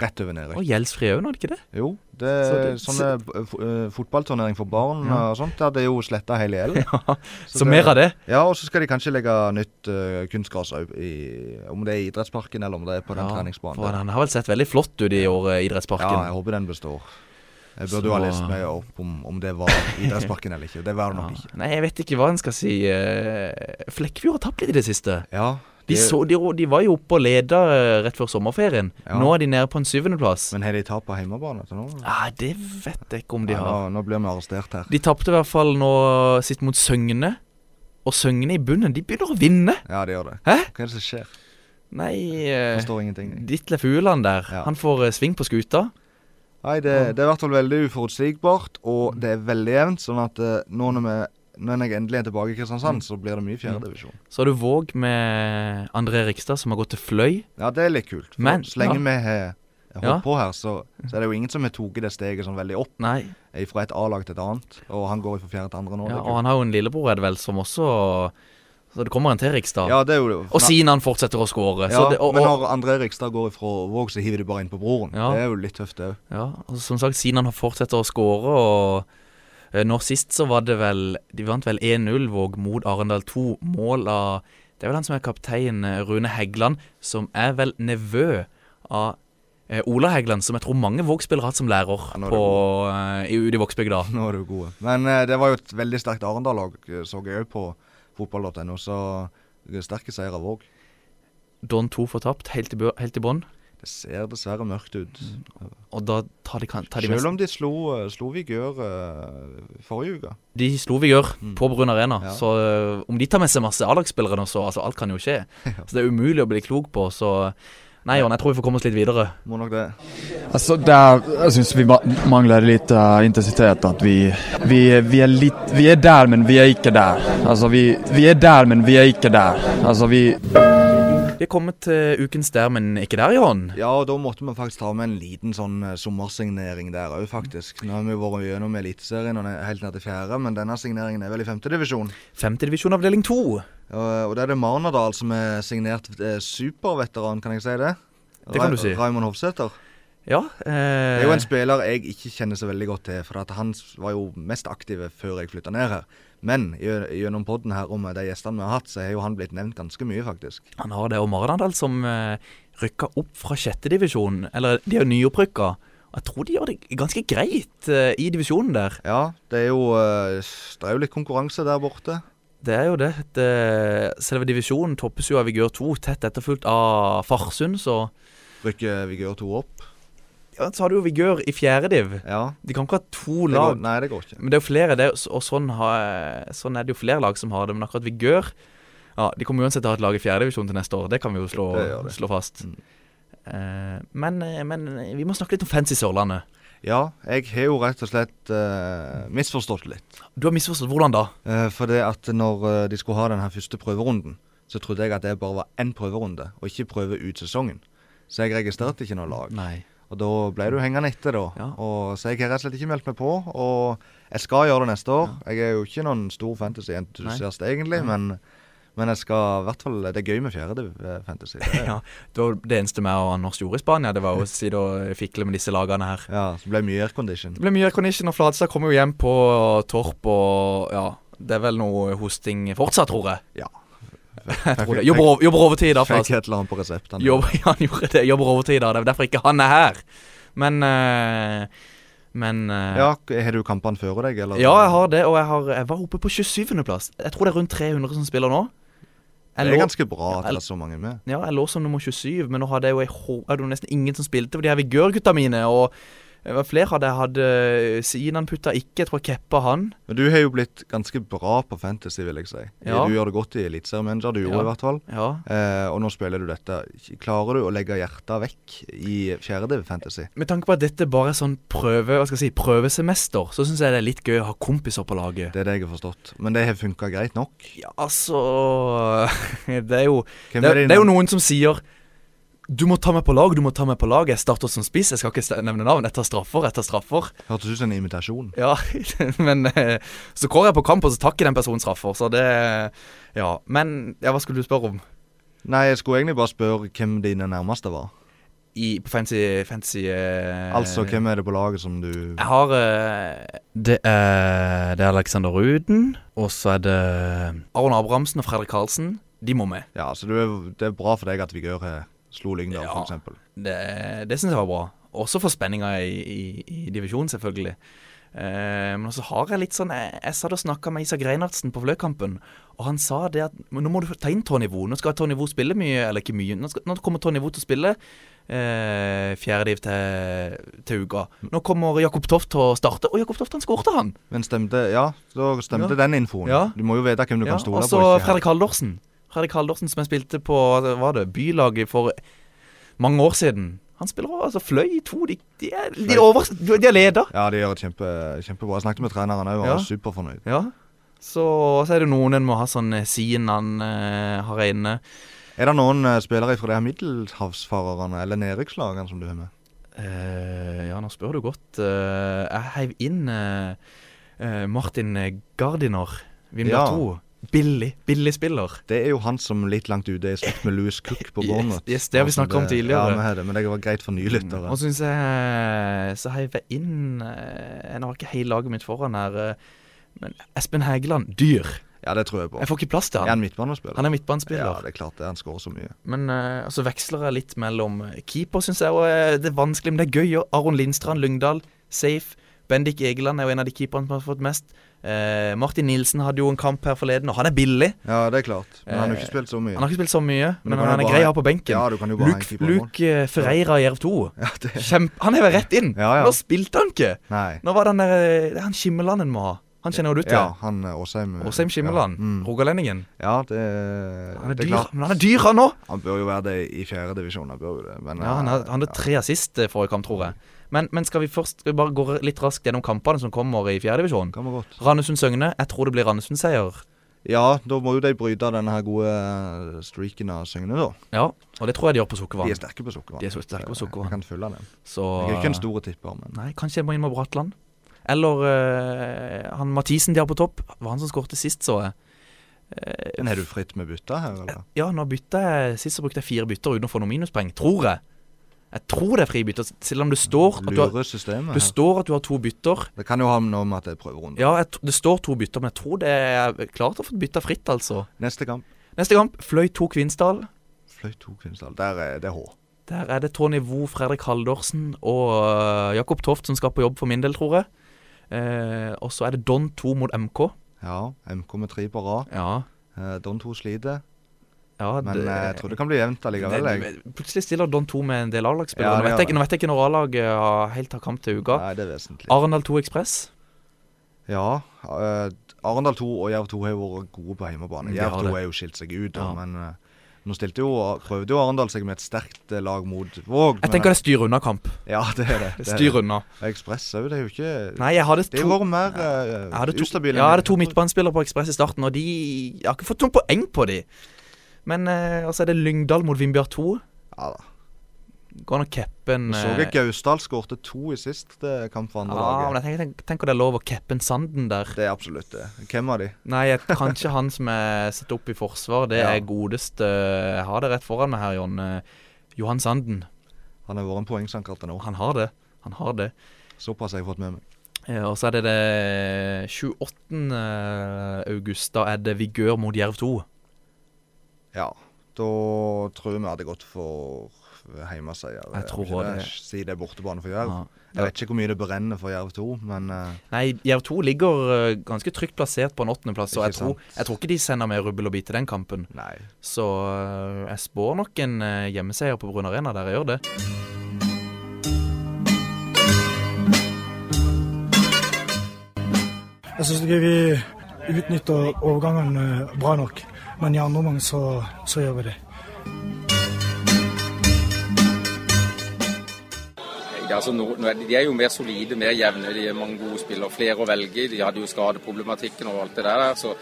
rett over nedrykk. Og gjeldsfri òg, nå, er det ikke det? Jo, det Så er det- sånne eh, fo- eh, fotballturnering for barn Ja. og sånt. Der det er jo sletta hele gjelden. Så, mer av det. Ja, og så skal de kanskje legge nytt uh, kunstgras òg, om det er i idrettsparken eller om det er på den Ja, treningsbanen. For den har vel sett veldig flott ut i år, eh, idrettsparken. Ja, jeg håper den består. Jeg burde jo ha lest meg opp om, om det var idrettsparken eller ikke. Det var det nok Ja. ikke. Nei, jeg vet ikke hva en skal si. eh, Flekkefjord har tapt litt i det siste. Ja, De, så, de, de var jo oppe og leda eh, rett før sommerferien. Ja. Nå er de nede på en syvendeplass. Men har de tap på hjemmebane til nå? Ah, det vet jeg ikke om de Ja, har. nå, nå blir vi arrestert her. De tapte i hvert fall nå sitt mot Søgne. Og Søgne i bunnen, de begynner å vinne. Ja, de gjør det. Hæ? Hva er det som skjer? Nei eh, Forstår ingenting. Ditlef Ueland der, Ja. han får eh, sving på skuta. Nei, det, det er i hvert fall veldig uforutsigbart, og det er veldig jevnt. Sånn at eh, nå når, vi, når jeg endelig er tilbake i Mm. Kristiansand, så blir det mye fjerdedivisjon. Så har du Våg med André Rikstad, som har gått til Fløy. Ja, det er litt kult. For Men, så lenge vi har holdt Ja. på her, så, så er det jo ingen som har tatt det steget sånn veldig opp Nei. fra et A-lag til et annet. Og han går fra fjerde til andre nå. Ja, og han har jo en lillebror, er det vel, som også Så det kommer en til Rikstad. Ja, det er jo Og Sinan fortsetter å skåre. ja, det, og, Men når André Rikstad går ifra Våg, så hiver de bare inn på broren. Ja. Det er jo litt tøft, det òg. ja, og som sagt, Sinan fortsetter å skåre, og nå sist så var det vel De vant vel 1-0, Våg, mot Arendal 2. Mål av Det er vel han som er kaptein, eh, Rune Heggeland, som er vel nevø av eh, Ola Heggeland, som jeg tror mange Våg-spillere har hatt som lærer Ja, på, eh, i- Vågsbygda. Nå er du gode. Men eh, det var jo et veldig sterkt Arendal-lag, eh, så jeg òg på fotball.no. Så eh, sterke seier av Våg. Don 2 fortapt, helt i, helt i bånn. Det ser dessverre mørkt ut. Og da tar de, tar de Selv om de slo, eh, slo Vigør uh, forrige uke. De slo Vigør Mm. på Brun Arena, Ja. så uh, om de tar med seg masse A-lagsspillere nå, så altså, alt kan jo skje. Så det er umulig å bli klok på, så Nei, Jon, jeg tror vi får komme oss litt videre. Må nok det. Altså, der, jeg syns vi mangler litt lite eh, intensitet. At vi, vi, vi, er litt vi er der, men vi er ikke der. Altså, vi, vi er der, men vi er ikke der. Altså, vi, Vi er kommet til ukens der, men ikke der, Johan. Ja, og da måtte vi faktisk ta med en liten sånn eh, sommersignering der òg, faktisk. Nå har vi vært gjennom Eliteserien og helt ned til fjerde, men denne signeringen er vel i femtedivisjon. Femtedivisjon avdeling to. Og, og det er det Marnardal som er signert eh, superveteran, kan jeg si det? Det kan du si. Raymond Hofsæter. Ja. Det er jo Eh, en spiller jeg ikke kjenner så veldig godt til, for at han var jo mest aktiv før jeg flytta ned her. Men gjennom podden her om de gjestene vi har hatt, så har jo han blitt nevnt ganske mye, faktisk. han har det, og Marendal som eh, rykka opp fra sjettedivisjon. Eller de er jo nyopprykka. Jeg tror de gjør det ganske greit eh, i divisjonen der. Ja, det er jo, eh, det er jo litt konkurranse der borte. Det er jo det. det selve divisjonen toppes jo av Vigør 2, tett etterfulgt av Farsund, så Rykker Vigør 2 opp. Ja, så har du jo Vigør i fjerde div. Ja. De kan ikke ha to lag. går, nei, det går ikke. Men det er jo flere, det, og sånn, har, sånn er det jo flere lag som har det. Men akkurat Vigør Ja, De kommer uansett til å ha et lag i fjerdedivisjon til neste år. Det kan vi jo slå, Det det. slå fast. Mm. Uh, men, eh, men vi må snakke litt om fans i Sørlandet. Ja, jeg har jo rett og slett uh, misforstått litt. Du har misforstått. Hvordan da? Uh, for det at når eh, de skulle ha den her første prøverunden, så trodde jeg at det bare var én prøverunde, og ikke prøve ut sesongen. Så jeg registrerte ikke noe lag. Nei. Og da ble du hengende etter, da. Ja. Og, så jeg har rett og slett ikke meldt meg på. Og jeg skal gjøre det neste år. Jeg er jo ikke noen stor fantasy-entusiast egentlig, Nei. men, men jeg skal i hvert fall Det er gøy med fjerde eh, fantasy. Det, Ja, det det eneste meg og Anders gjorde i Spania. Det var å sitte og fikle med disse lagene her. ja, så det ble mye aircondition. Det ble mye aircondition, og Fladstad kommer jo hjem på Torp og Ja, det er vel noe hosting fortsatt, tror jeg. Ja. Jeg tror det. Jobber, over- jobber overtid da. Fikk et eller annet på resepten. Jobber, ja, han gjorde det. Jobber overtid. Det er derfor ikke han er her. Men uh, Men uh, Ja, Har du kampene før deg, eller? ja, jeg har det, og jeg, har, jeg var oppe på 27.-plass. Jeg tror det er rundt 300 som spiller nå. Jeg Det er ganske bra at det er så mange med. Ja, jeg lå som nummer 27, men nå hadde jeg jo, jeg jeg hadde jo nesten ingen som spilte for de her vigørgutta mine. Og flere hadde dem hadde Sinan putta ikke, jeg tror jeg keppa han. Men du har jo blitt ganske bra på fantasy, vil jeg si. Ja. Du gjør det godt i Eliteseriemanager, du gjorde Ja. i hvert fall. Ja. Eh, og nå spiller du dette. Klarer du å legge hjertet vekk i fjerde fantasy? Med tanke på at dette bare er sånn prøve, hva skal jeg si, prøvesemester, så syns jeg det er litt gøy å ha kompiser på laget. Det er det jeg har forstått. Men det har funka greit nok. Ja, altså Det er jo det, det er jo noen som sier du må ta meg på lag, du må ta meg på lag. Jeg starter som spiss. Jeg skal ikke nevne navn. Jeg tar straffer, jeg tar straffer. Hørtes ut som en invitasjon. Ja, men eh, så går jeg på kamp, og så takker den personen straffer. Så det Ja. Men ja, hva skulle du spørre om? Nei, jeg skulle egentlig bare spørre hvem dine nærmeste var. i, på fancy, fancy eh, Altså, hvem er det på laget som du Jeg har eh, det, er, det er Alexander Ruden, og så er det Aron Abrahamsen og Fredrik Karlsen. De må med. Ja, så det er, det er bra for deg at vi gjør har slo Lyngdal, Ja. eksempel. Det, det syns jeg var bra. Også for spenninga i, i, i divisjonen, selvfølgelig. Eh, men også har jeg litt sånn Jeg, jeg satt og snakka med Isak Reinertsen på Fløykampen, og han sa det at nå må du ta inn Tony Vo. Nå skal Tony Vo spille mye, eller ikke mye. Nå, skal, nå kommer Tony Vo til å spille eh, fjerdediv til, til uka. Nå kommer Jakob Toft til å starte, og Jakob Toft han skårte, han! Men stemte Ja, da stemte Ja. den infoen. Ja. Du må jo vite hvem du Ja, kan stole og på. så. Fredrik Haldorsen. Fredrik Haldorsen som jeg spilte på var det, bylaget for mange år siden. Han spiller også, altså Fløy 2. De, de, er, de, er over, de er leder. Ja, de gjør det kjempe, kjempebra. Jeg snakket med treneren òg, og Ja. var superfornøyd. Ja. Så, så er det noen en må ha sånn sin siden han eh, har inne. Er det noen eh, spillere fra de her middelhavsfarerne eller nedrykkslagene som du har med? Eh, ja, nå spør du godt. Eh, jeg heiv inn eh, eh, Martin Gardiner, Vindbjørn Ja. 2. Billig. Billig spiller. Det er jo han som litt langt ute er slutt med Louis Cook på Yes, Bournemouth. yes, det har vi snakka snakket om tidligere. Ja, det, men det var greit for nye lyttere. Og så syns jeg Så heiv jeg inn Jeg har ikke hele laget mitt foran her, eh, men Espen Hægeland, dyr. Ja, det tror jeg på. Jeg får ikke plass til Er han. han midtbanespiller? Han er Ja, det er klart det. Han skårer så mye. Men uh, så veksler jeg litt mellom keeper, syns jeg. Og eh, det er vanskelig, men det er gøy. Og Aron Lindstrand, Lyngdal, safe. Bendik Egeland er jo en av de keeperne som har fått mest. Eh, Martin Nilsen hadde jo en kamp her forleden, og han er billig. Ja, det er klart. Men han har ikke Eh, spilt så mye. Han har ikke spilt så mye, Men men, han er grei å ha- på benken. Ja, du kan jo bare Luke. Luke eh, Ferreira i Jerv 2. Ja, det Kjempe, han hever rett inn! Ja, ja. Nå spilte han ikke! Nei. Nå var det han der eh, Det er han Skimmelanden må ha. Han kjenner jo du til. Ja, han Åsheim. Åsheim Skimmeland. Ja, mm. Rogalendingen. ja det, Han er det er dyr, klart. men han er dyr, han òg! Han bør jo være det i fjerde divisjon. Han bør jo det. Men, Ja, han er han hadde tre assist forrige kamp, tror jeg. Men, men skal vi først skal vi bare gå litt raskt gjennom kampene som kommer i fjerdedivisjon? Randesund-Søgne. Jeg tror det blir Randesund-seier. Ja, da må jo de bryte denne her gode eh, streaken av Søgne, da. Ja, og det tror jeg de gjør på De er sterke på sukkervann. De er sterke på sukkervann. Jeg kan følge den. Så Jeg er ikke en stor tipper, men Nei, kanskje jeg må inn med Bratland. Eller uh, han Mathisen de har på topp. Var han som skårte sist, så jeg. Uh, Men er du fritt med bytta her, eller? Ja, nå bytta jeg Sist så brukte jeg fire bytter uten å få noen minuspoeng. Tror jeg. Jeg tror det er fribytter, selv om det står at du har, det står at du har to bytter. Det kan jo ha noe med at det er prøverunde. Ja, jeg, det står to bytter, men jeg tror det er klart å få bytta fritt, altså. Neste kamp. Neste kamp, Fløy 2 Kvinsdal. Fløy to Kvinsdal. Der er det H. Der er det Tony Vo, Fredrik Haldorsen og uh, Jakob Toft som skal på jobb for min del, tror jeg. Uh, og så er det Don 2 mot MK. Ja, MK med tre på rad. Ja, Uh, Don 2 sliter, ja men det, jeg tror det kan bli jevnt allikevel. det- det- Plutselig stiller Don 2 med en del A-lagsspillere. Ja, nå, nå vet jeg ikke når A-laget helt har kamp til uka. Nei, det er vesentlig. Arendal 2 Ekspress. Ja. Uh, Arendal 2 og Jerv 2 har jo vært gode på hjemmebane. De Jerv 2 har jo skilt seg ut, Ja. men uh, nå jo, prøvde jo Arendal seg med et sterkt eh, lag mot Våg. Jeg tenker det er styr unna-kamp. Ja, det er det. det, Styr unna. Ekspress òg, det er jo ikke Nei, jeg hadde to, Det har vært mer uh, ustabile. ja, jeg hadde to midtbanespillere på Ekspress i starten, og de Jeg har ikke fått noen poeng på de. Men eh, altså er det Lyngdal mot Vindbjørn 2. Ja da. Går nok capen Så eh, jeg Gausdal skårte to i siste kamp for andre Ja, men laget. jeg tenker, tenk, tenk om det er lov å keppe en Sanden der. Det er absolutt det. Hvem av de? Nei, jeg, kanskje han som er satt opp i forsvar. Det Ja. er godeste Jeg har det rett foran meg her, Jon. Eh, Johan Sanden. Han har vært en poengsanker til nå. Han har det. Han har det. Såpass har jeg fått med meg. Eh, og så er det det 28. august. Da er det Vigør mot Jerv 2. Ja. Da tror jeg vi hadde gått for hjemmeseier. Jeg tror ikke også det. Si det er bortebane for Jerv. Ja. Jeg vet ikke hvor mye det brenner for Jerv 2, men eh, Nei, Jerv 2 ligger eh, ganske trygt plassert på en åttendeplass, og jeg tror, jeg tror ikke de sender mer rubbel og bit i den kampen. nei. Så eh, jeg spår nok en hjemmeseier på Brun Arena der jeg gjør det. Jeg syns ikke vi utnytter overgangene bra nok. Men i andre omgang så, så gjør vi det. Altså, nå, nå er de, de er jo mer solide, mer jevne. De er mange gode spillere. Flere å velge i. De hadde jo skadeproblematikken og alt det der. Så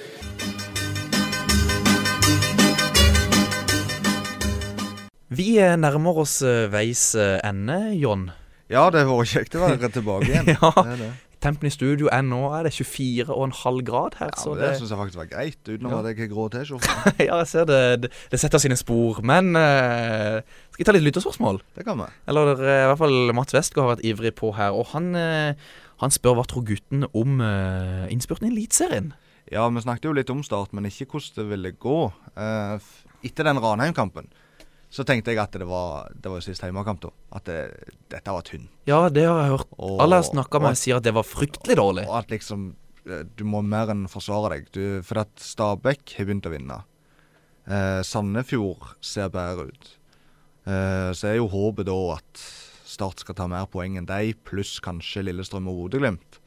Vi nærmer oss eh, veis eh, ende, John. Ja, det har vært kjekt å være tilbake igjen. Ja. Det er det. Tempen i studio er nå er det 24,5 grad her. Ja, men det det, syns jeg faktisk var greit, utenom Ja. at jeg har grå T-skjorte. ja, jeg ser det, det, det setter sine spor. Men uh, skal vi ta litt lytterspørsmål? Det kan vi. Eller uh, i hvert fall Mats Westgård har vært ivrig på her. Og han, uh, han spør hva tror gutten om uh, innspurten i Eliteserien? Ja, vi snakket jo litt om Start, men ikke hvordan det ville gå. Etter den Ranheim-kampen så tenkte jeg at det var, det var sist hjemmekamp, da. At det, dette var tynn. Ja, det har jeg hørt. Og- Alle jeg snakka med, sier at det var fryktelig dårlig. Og at liksom eh, Du må mer enn forsvare deg. Du, for at Stabæk har begynt å vinne. Eh, Sandefjord ser bedre ut. Eh, så er jo håpet da at Start skal ta mer poeng enn de, pluss kanskje Lillestrøm og Bodø-Glimt.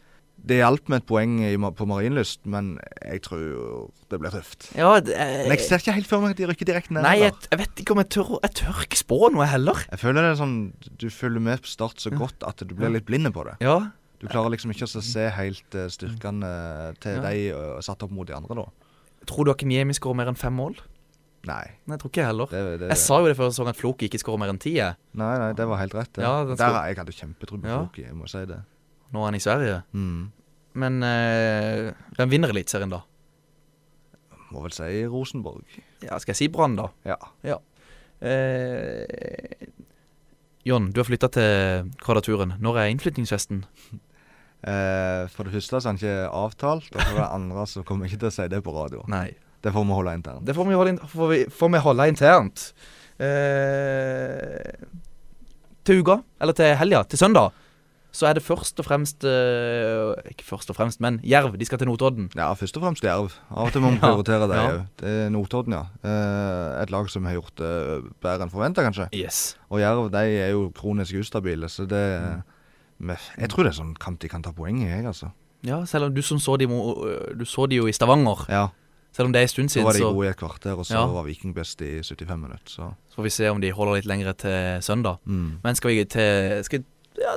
Det hjalp med et poeng i, på Marienlyst, men jeg tror det blir tøft. Ja, det, Men jeg ser ikke helt for meg at de rykker direkte ned. Nei, jeg, jeg vet ikke om jeg tør Jeg tør ikke spå noe heller. Jeg føler det er sånn Du følger med på Start så godt at du blir litt blinde på det. Ja, Du klarer liksom ikke å se helt eh, styrkene til Ja. de eh, satt opp mot de andre, da. Tror du Akimiemi skårer mer enn fem mål? Nei. Nei, jeg tror ikke jeg heller. Det, det, Jeg sa jo det før sesongen at Floki ikke skårer mer enn ti. Nei, nei, det var helt rett. Det. Ja, Der jeg hadde kjempetro på Ja. Floki, jeg må si det. Nå er han i Sverige. Mm. Men eh, hvem vinner Eliteserien, da? Må vel si Rosenborg. Ja, Skal jeg si Brann, da? Ja. Eh, John, du har flytta til Kvadraturen. Når er innflyttingsfesten? Eh, for det første så er han ikke avtalt, og for det andre så kommer jeg ikke til å si det på radio. Nei. Det får vi holde internt. Det får vi holde, in får vi, får vi holde internt. Eh, til uka, eller til helga, til søndag, så er det først og fremst eh, Ikke først og fremst, men Jerv. De skal til Notodden. Ja, først og fremst Jerv. Av og til må vi Ja, prioritere det ja. òg. Det er Notodden, ja. Eh, et lag som har gjort det bedre enn forventa, kanskje. Yes. Og Jerv de er jo kronisk ustabile, så det Mm. Jeg tror det er sånn kamp de kan ta poeng i, jeg, altså. Ja, selv om du som så de, du så de jo i Stavanger. Ja, Selv om det er en stund Så siden, var de gode i et kvarter, og så Ja. var Viking best i 75 minutter. Så. så får vi se om de holder litt lenger til søndag. Mm. Men skal vi til Skal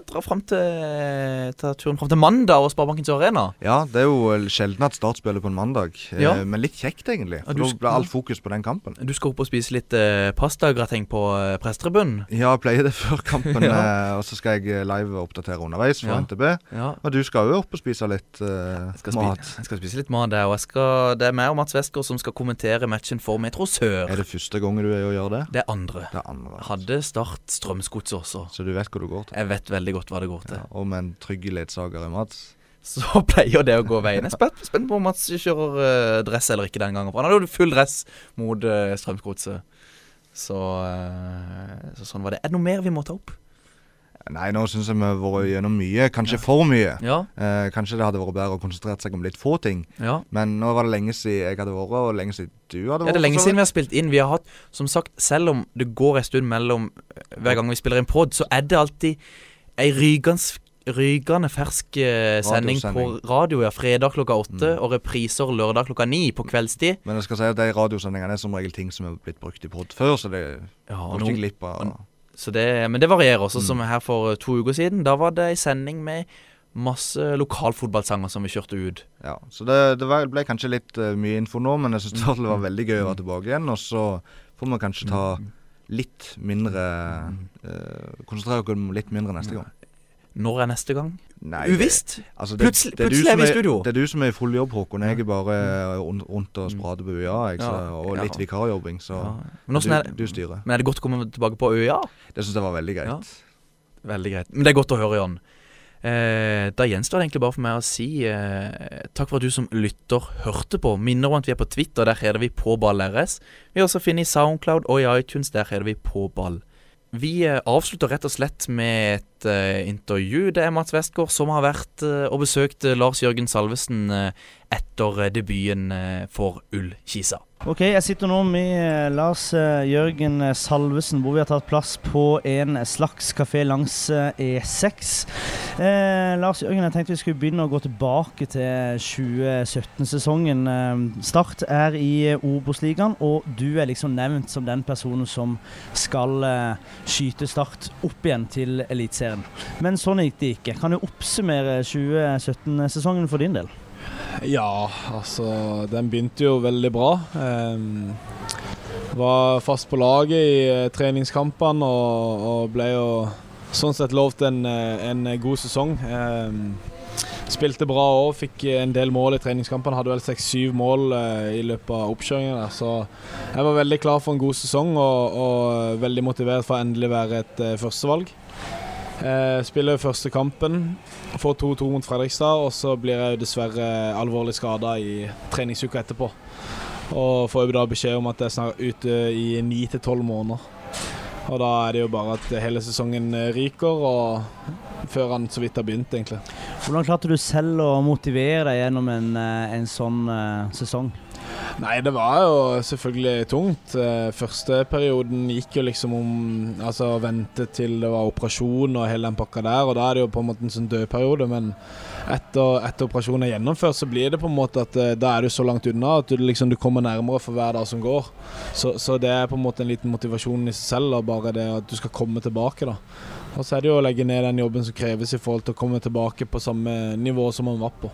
dra fram til Ta turen fram til mandag og Sparebankens Arena? Ja, det er jo sjelden at Start spiller på en mandag, eh, Ja. men litt kjekt egentlig. For da blir alt fokus på den kampen. Du skal opp og spise litt eh, pastagrateng på eh, prestetribunen. Ja, jeg pleier det før kampen, Ja. eh, og så skal jeg eh, live oppdatere underveis for Ja. NTB. Ja. Og du skal jo opp og spise litt eh, Jeg mat. spise, jeg skal spise litt mat der, og jeg skal, det er meg og Mats Westgård som skal kommentere matchen for Metro Sør. Er det første gangen du er å gjøre det? Det er andre. Det er andre. altså. Hadde Start Strømsgodset også. Så du vet hvor du går til? Jeg vet veldig godt hva det går til. Ja, og med en trygg ledsager i Mats? Så pleier det å gå veien. Jeg er spent, spent på om Mats kjører uh, dress eller ikke den gangen. For han hadde jo full dress mot uh, Strømsgodset. Så, uh, så sånn var det. Er det noe mer vi må ta opp? Nei, nå syns jeg vi har vært gjennom mye. Kanskje for mye. Ja. Eh, kanskje det hadde vært bedre å konsentrere seg om litt få ting. ja. Men nå var det lenge siden jeg hadde vært, og lenge siden du hadde vært. Ja, det er lenge siden vi har spilt inn. Vi har hatt, som sagt, selv om det går en stund mellom hver gang vi spiller en pod, så er det alltid ei rygans, rygende fersk eh, sending på Radiosending. radio. Ja, fredag klokka åtte, Mm. og repriser lørdag klokka ni på kveldstid. Men jeg skal si at de radiosendingene er som regel ting som er blitt brukt i pod før, så det Ja, går ikke glipp av Så det, men det varierer. også, Mm. som her for to uker siden. Da var det ei sending med masse lokalfotballsanger som vi kjørte ut. Ja, så det, det var, ble kanskje litt eh, mye info nå, men jeg syns det Mm. var veldig gøy å være tilbake igjen. Og så får vi kanskje ta litt mindre uh, Konsentrere oss om litt mindre neste gang. Når er neste gang? Nei, Uvisst. Altså, det, Plutselig- det er plutselig er vi i studio. Det er du som er i full jobb, Håkon. Jeg er bare eh, rundt og sprader på UiA, Ja, og ja. litt vikarjobbing. Så Ja. Men, du, er du, styrer. men er det godt å komme tilbake på UiA? Det syns jeg var veldig greit. Ja. Veldig greit. Men det er godt å høre, Jan. Eh, da gjenstår det egentlig bare for meg å si eh, takk for at du som lytter hørte på. Minner om at vi er på Twitter, der heter vi På ball RS. Vi er også finner i Soundcloud og i iTunes, der heter vi På ball. Vi eh, avslutter rett og slett med et eh, intervju. Det er Mats Westgård som har vært eh, og besøkt eh, Lars Jørgen Salvesen etter debuten for Ullkisa. Ok, jeg sitter nå med eh, Lars eh, Jørgen eh, Salvesen, hvor vi har tatt plass på en slags kafé langs eh, E6. Eh, Lars Jørgen, jeg tenkte vi skulle begynne å gå tilbake til 2017-sesongen. Eh, Start er i Obos-ligaen, og du er liksom nevnt som den personen som skal skyte Start opp igjen til Eliteserien. Men sånn gikk det ikke. Kan du oppsummere 2017-sesongen for din del? Ja, altså Den begynte jo veldig bra. Um, var fast på laget i uh, treningskampene og, og ble jo sånn sett lovt en, eh, en god sesong. Um, spilte bra òg, fikk en del mål i treningskampene. Hadde vel seks-syv mål uh, i løpet av oppkjøringen. der, Så jeg var veldig klar for en god sesong og, og veldig motivert for å endelig være et uh, førstevalg. Eh, spiller første kampen, får 2-2 mot Fredrikstad, og så blir jeg dessverre alvorlig skada i treningsuka etterpå. Og får jo da beskjed om at jeg er ute i 9-12 måneder. Og da er det jo bare at hele sesongen ryker, og før han så vidt har begynt, egentlig. Hvordan klarte du selv å motivere deg gjennom en, eh, en sånn uh, sesong? Nei, det var jo selvfølgelig tungt. Eh, Første perioden gikk jo liksom om altså vente til det var operasjon og hele den pakka der, og da er det jo på en måte en sånn dødperiode. Men etter, etter operasjonen er gjennomført, så blir det på en måte at eh, da er du så langt unna at du liksom du kommer nærmere for hver dag som går. Så, så det er på en måte en liten motivasjon i seg selv, og bare det at du skal komme tilbake, da. Og så er det jo å legge ned den jobben som kreves i forhold til å komme tilbake på samme nivå som man var på.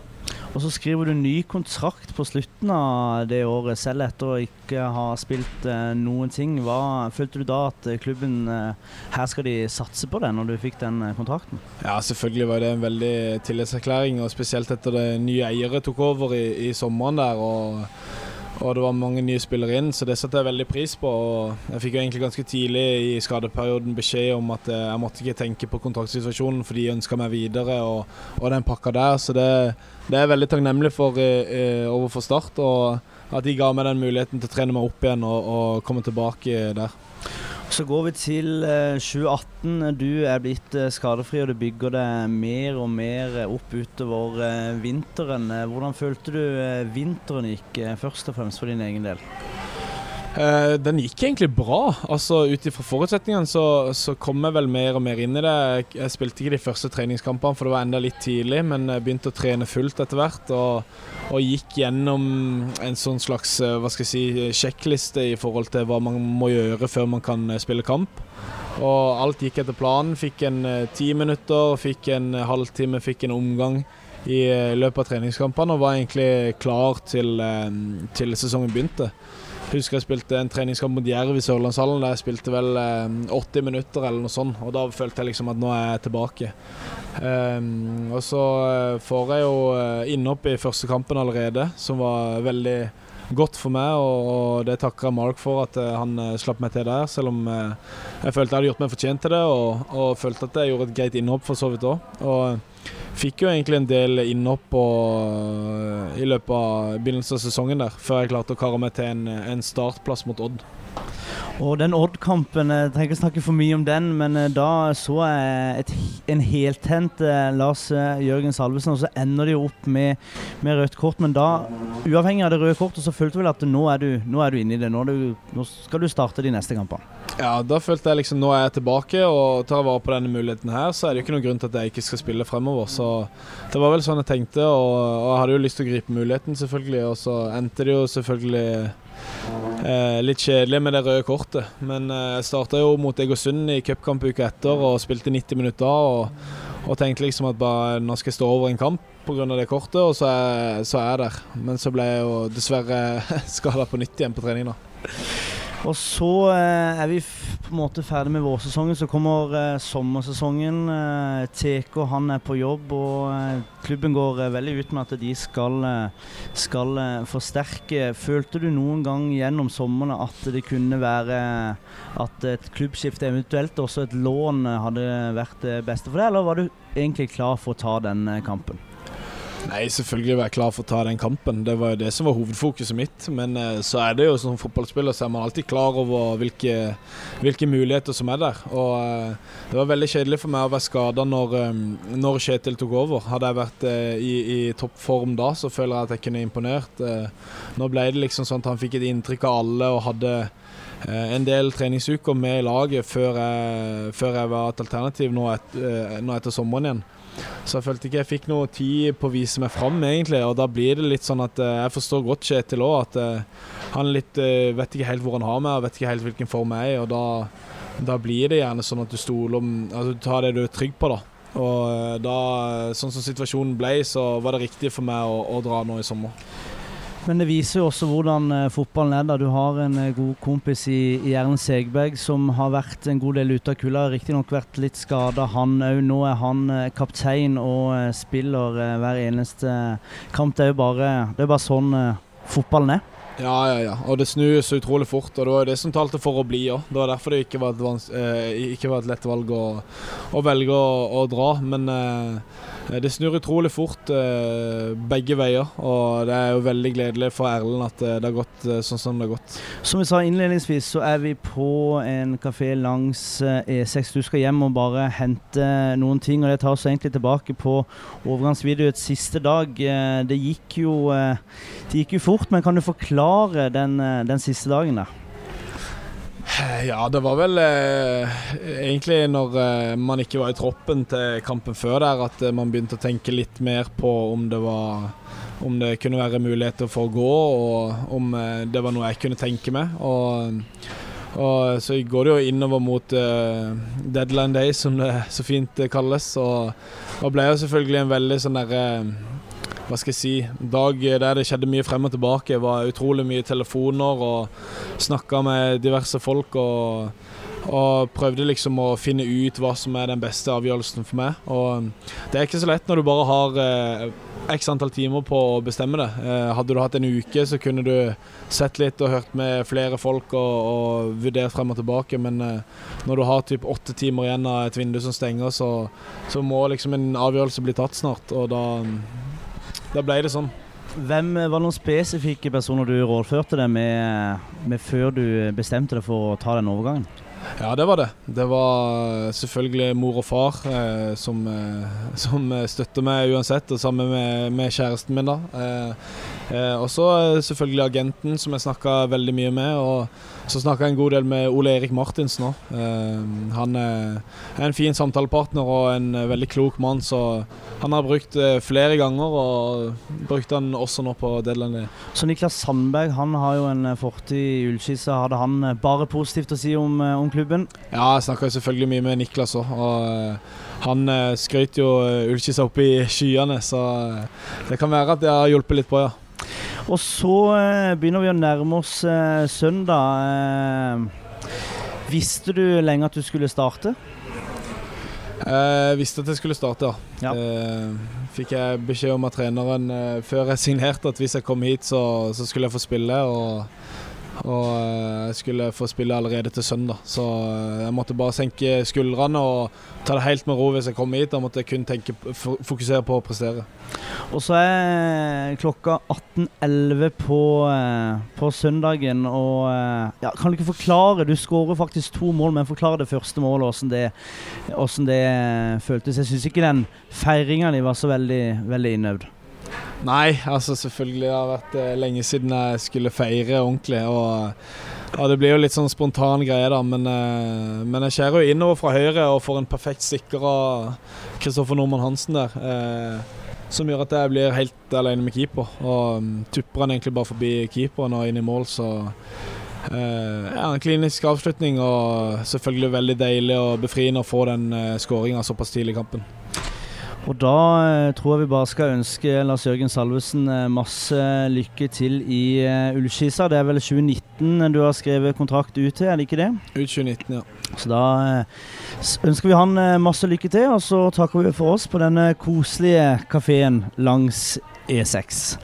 Og så skriver du ny kontrakt på slutten av det året, selv etter å ikke ha spilt eh, noen ting. Hva Følte du da at eh, klubben eh, her skal de satse på det, når du fikk den eh, kontrakten? Ja, selvfølgelig var det en veldig tillitserklæring, og spesielt etter det nye eiere tok over i, i sommeren der. og og det var mange nye spillere inn, så det satte jeg veldig pris på. og Jeg fikk jo egentlig ganske tidlig i skadeperioden beskjed om at eh, jeg måtte ikke tenke på kontraktsituasjonen, for de ønska meg videre og, og den pakka der. Så det, det er jeg veldig takknemlig for eh, overfor Start. Og at de ga meg den muligheten til å trene meg opp igjen og, og komme tilbake der. Så går vi til eh, 2018. Du er blitt eh, skadefri, og du bygger deg mer og mer opp utover eh, vinteren. Eh, Hvordan følte du eh, vinteren gikk, eh, først og fremst for din egen del? Eh, den gikk egentlig bra. Altså Ut ifra forutsetningene så, så kom jeg vel mer og mer inn i det. Jeg, spilte ikke de første treningskampene, for det var enda litt tidlig, men jeg begynte å trene fullt etter hvert. Og, og gikk gjennom en sånn slags eh, hva skal jeg si, sjekkliste i forhold til hva man må gjøre før man kan eh, spille kamp. Og alt gikk etter planen. Fikk en ti minutter, fikk en halvtime, fikk en omgang i løpet av treningskampene og var egentlig klar til, til sesongen begynte. Husker jeg spilte en treningskamp mot Jerv i Sørlandshallen. Der jeg spilte vel eh, 80 minutter eller noe sånt. Og da følte jeg liksom at nå er jeg tilbake. Um, og så eh, får jeg jo eh, innhopp i første kampen allerede, som var veldig godt for meg. Og, det takker jeg Mark for, at eh, han eh, slapp meg til der. Selv om eh, jeg følte jeg hadde gjort meg fortjent til det, og, og følte at jeg gjorde et greit innhopp for så vidt òg. Fikk jo egentlig en del innhopp og, i løpet av begynnelsen av sesongen der, før jeg klarte å kare meg til en, en startplass mot Odd. Og den Odd-kampen, jeg trenger ikke snakke for mye om den, men eh, da så jeg et, en heltent eh, Lars eh, Jørgen Salvesen, og så ender de opp med, med rødt kort. Men da, uavhengig av det røde kortet, så følte du vel at nå er du, nå er du inne i det. Nå, du, nå skal du starte de neste kampene. Ja, da følte jeg liksom nå er jeg tilbake og tar vare på denne muligheten her, så er det jo ikke noen grunn til at jeg ikke skal spille fremover. Så det var vel sånn jeg tenkte, og, og jeg hadde jo lyst til å gripe muligheten, selvfølgelig. Og så endte det jo selvfølgelig eh, litt kjedelig med det røde kortet. Men eh, jeg starta jo mot Egersund i cupkamp uka etter og spilte 90 minutter. Og, og tenkte liksom at bare nå skal jeg stå over en kamp pga. det kortet, og så er, så er jeg der. Men så ble jeg jo dessverre skada på nytt igjen på trening, da. Og så eh, er vi på en måte ferdig med vårsesongen. Så kommer eh, sommersesongen. Eh, TK han er på jobb, og eh, klubben går eh, veldig ut med at de skal, eh, skal forsterke. Følte du noen gang gjennom sommeren at det kunne være at et klubbskifte, eventuelt også et lån, hadde vært det beste for deg, eller var du egentlig klar for å ta den kampen? Nei, selvfølgelig var jeg klar for å ta den kampen. Det var jo det som var hovedfokuset mitt. Men eh, så er det jo som fotballspiller så er man alltid klar over hvilke, hvilke muligheter som er der. Og eh, det var veldig kjedelig for meg å være skada når, eh, når Kjetil tok over. Hadde jeg vært i, i toppform da, så føler jeg at jeg kunne imponert. Nå ble det liksom sånn at han fikk et inntrykk av alle og hadde en del treningsuker med i laget før jeg, før jeg var et alternativ nå, et, nå etter sommeren igjen. Så jeg følte ikke jeg fikk noe tid på å vise meg fram, egentlig. Og da blir det litt sånn at eh, jeg forstår godt Kjetil òg, at eh, han litt eh, vet ikke helt hvor han har meg, og vet ikke helt hvilken form jeg er i. Og da, da blir det gjerne sånn at du stoler om Altså du tar det du er trygg på, da. Og da, sånn som situasjonen ble, så var det riktig for meg å, å dra nå i sommer. Men det viser jo også hvordan eh, fotballen er. da. Du har en eh, god kompis i, i Erlend Segberg som har vært en god del ute av kulda. Riktignok vært litt skada, han òg. Nå er han eh, kaptein og spiller hver eneste kamp. Det er jo bare, er bare sånn fotballen er. Ja, ja, ja. Og det snur så utrolig fort. Og det var jo det som talte for å bli òg. Det var derfor det ikke var et, eh, ikke var et lett valg å, å velge å, å dra. Men eh, det snur utrolig fort eh, begge veier. Og det er jo veldig gledelig for Erlend at eh, det har gått eh, sånn som det har gått. Som vi sa innledningsvis, så er vi på en kafé langs eh, E6. Du skal hjem og bare hente noen ting, og det tar oss egentlig tilbake på overgangsvideoet siste dag. Eh, Det gikk jo, eh, det gikk jo fort, men kan du forklare den, eh, den siste dagen der? Ja, det var vel eh, egentlig når eh, man ikke var i troppen til kampen før der, at eh, man begynte å tenke litt mer på om det var om det kunne være muligheter for å gå, og om eh, det var noe jeg kunne tenke meg. Og, og så går det jo innover mot eh, deadline day, som det så fint eh, kalles. Og, og ble jo selvfølgelig en veldig sånn derre hva skal jeg si, dag der det skjedde mye frem og tilbake. var utrolig mye telefoner og snakka med diverse folk. og og prøvde liksom å finne ut hva som er den beste avgjørelsen for meg. Og det er ikke så lett når du bare har eh, x antall timer på å bestemme det. Eh, hadde du hatt en uke, så kunne du sett litt og hørt med flere folk og, og vurdert frem og tilbake, men eh, når du har typ åtte timer igjen av et vindu som stenger, så, så må liksom en avgjørelse bli tatt snart, og da, da ble det sånn. Hvem var noen spesifikke personer du rådførte deg med, med før du bestemte deg for å ta den overgangen? Ja, det var det. Det var selvfølgelig mor og far eh, som, eh, som støtter meg uansett, og sammen med, med kjæresten min. da. Eh, eh, og så eh, selvfølgelig agenten, som jeg snakka veldig mye med. Og så snakka jeg en god del med Ole Erik Martinsen òg. han er en fin samtalepartner og en veldig klok mann, så han har brukt eh, flere ganger, og brukte han også nå på deadline. Så Niklas Sandberg han har jo en eh, fortid i Ullskisa. Hadde han eh, bare positivt å si om, eh, om klubben? Ja, jeg snakka selvfølgelig mye med Niklas òg. Og eh, han skrøt jo uh, opp i skyene, så eh, det kan være at det har hjulpet litt på, ja. Og så eh, begynner vi å nærme oss eh, søndag. Eh, visste du lenge at du skulle starte? Jeg visste at jeg skulle starte, Ja. ja. Fikk jeg beskjed om av treneren før jeg signerte at hvis jeg kom hit, så, så skulle jeg få spille. Og, og jeg skulle få spille allerede til søndag. Så jeg måtte bare senke skuldrene og ta det helt med ro hvis jeg kom hit. Da måtte jeg kun tenke, fokusere på å prestere. Og så er klokka 18.11 på, eh, på søndagen, og eh, ja, Kan du ikke forklare Du skårer faktisk to mål, men forklare det første målet, hvordan det, hvordan det eh, føltes. Jeg syns ikke den feiringa di var så veldig, veldig innøvd. Nei, altså selvfølgelig det har vært lenge siden jeg skulle feire ordentlig. Og, ja, det blir jo litt sånn spontan greie, da. Men, men jeg skjærer jo innover fra høyre og får en perfekt sikra Kristoffer Normann Hansen der. Eh, som gjør at jeg blir helt alene med keeper. Og um, tupper han egentlig bare forbi keeperen og inn i mål, så uh, ja, En klinisk avslutning og selvfølgelig veldig deilig og befriende å få den uh, skåringa såpass tidlig i kampen. Og da eh, tror jeg vi bare skal ønske Lars Jørgen Salvesen eh, masse lykke til i eh, Ullskisa. Det er vel 2019 du har skrevet kontrakt ut til, er det ikke det? Ut 2019, ja. Så da ønsker vi han masse lykke til, og så takker vi for oss på denne koselige kafeen langs E E6.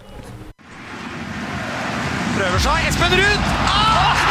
Prøver seg. Espen Ruud!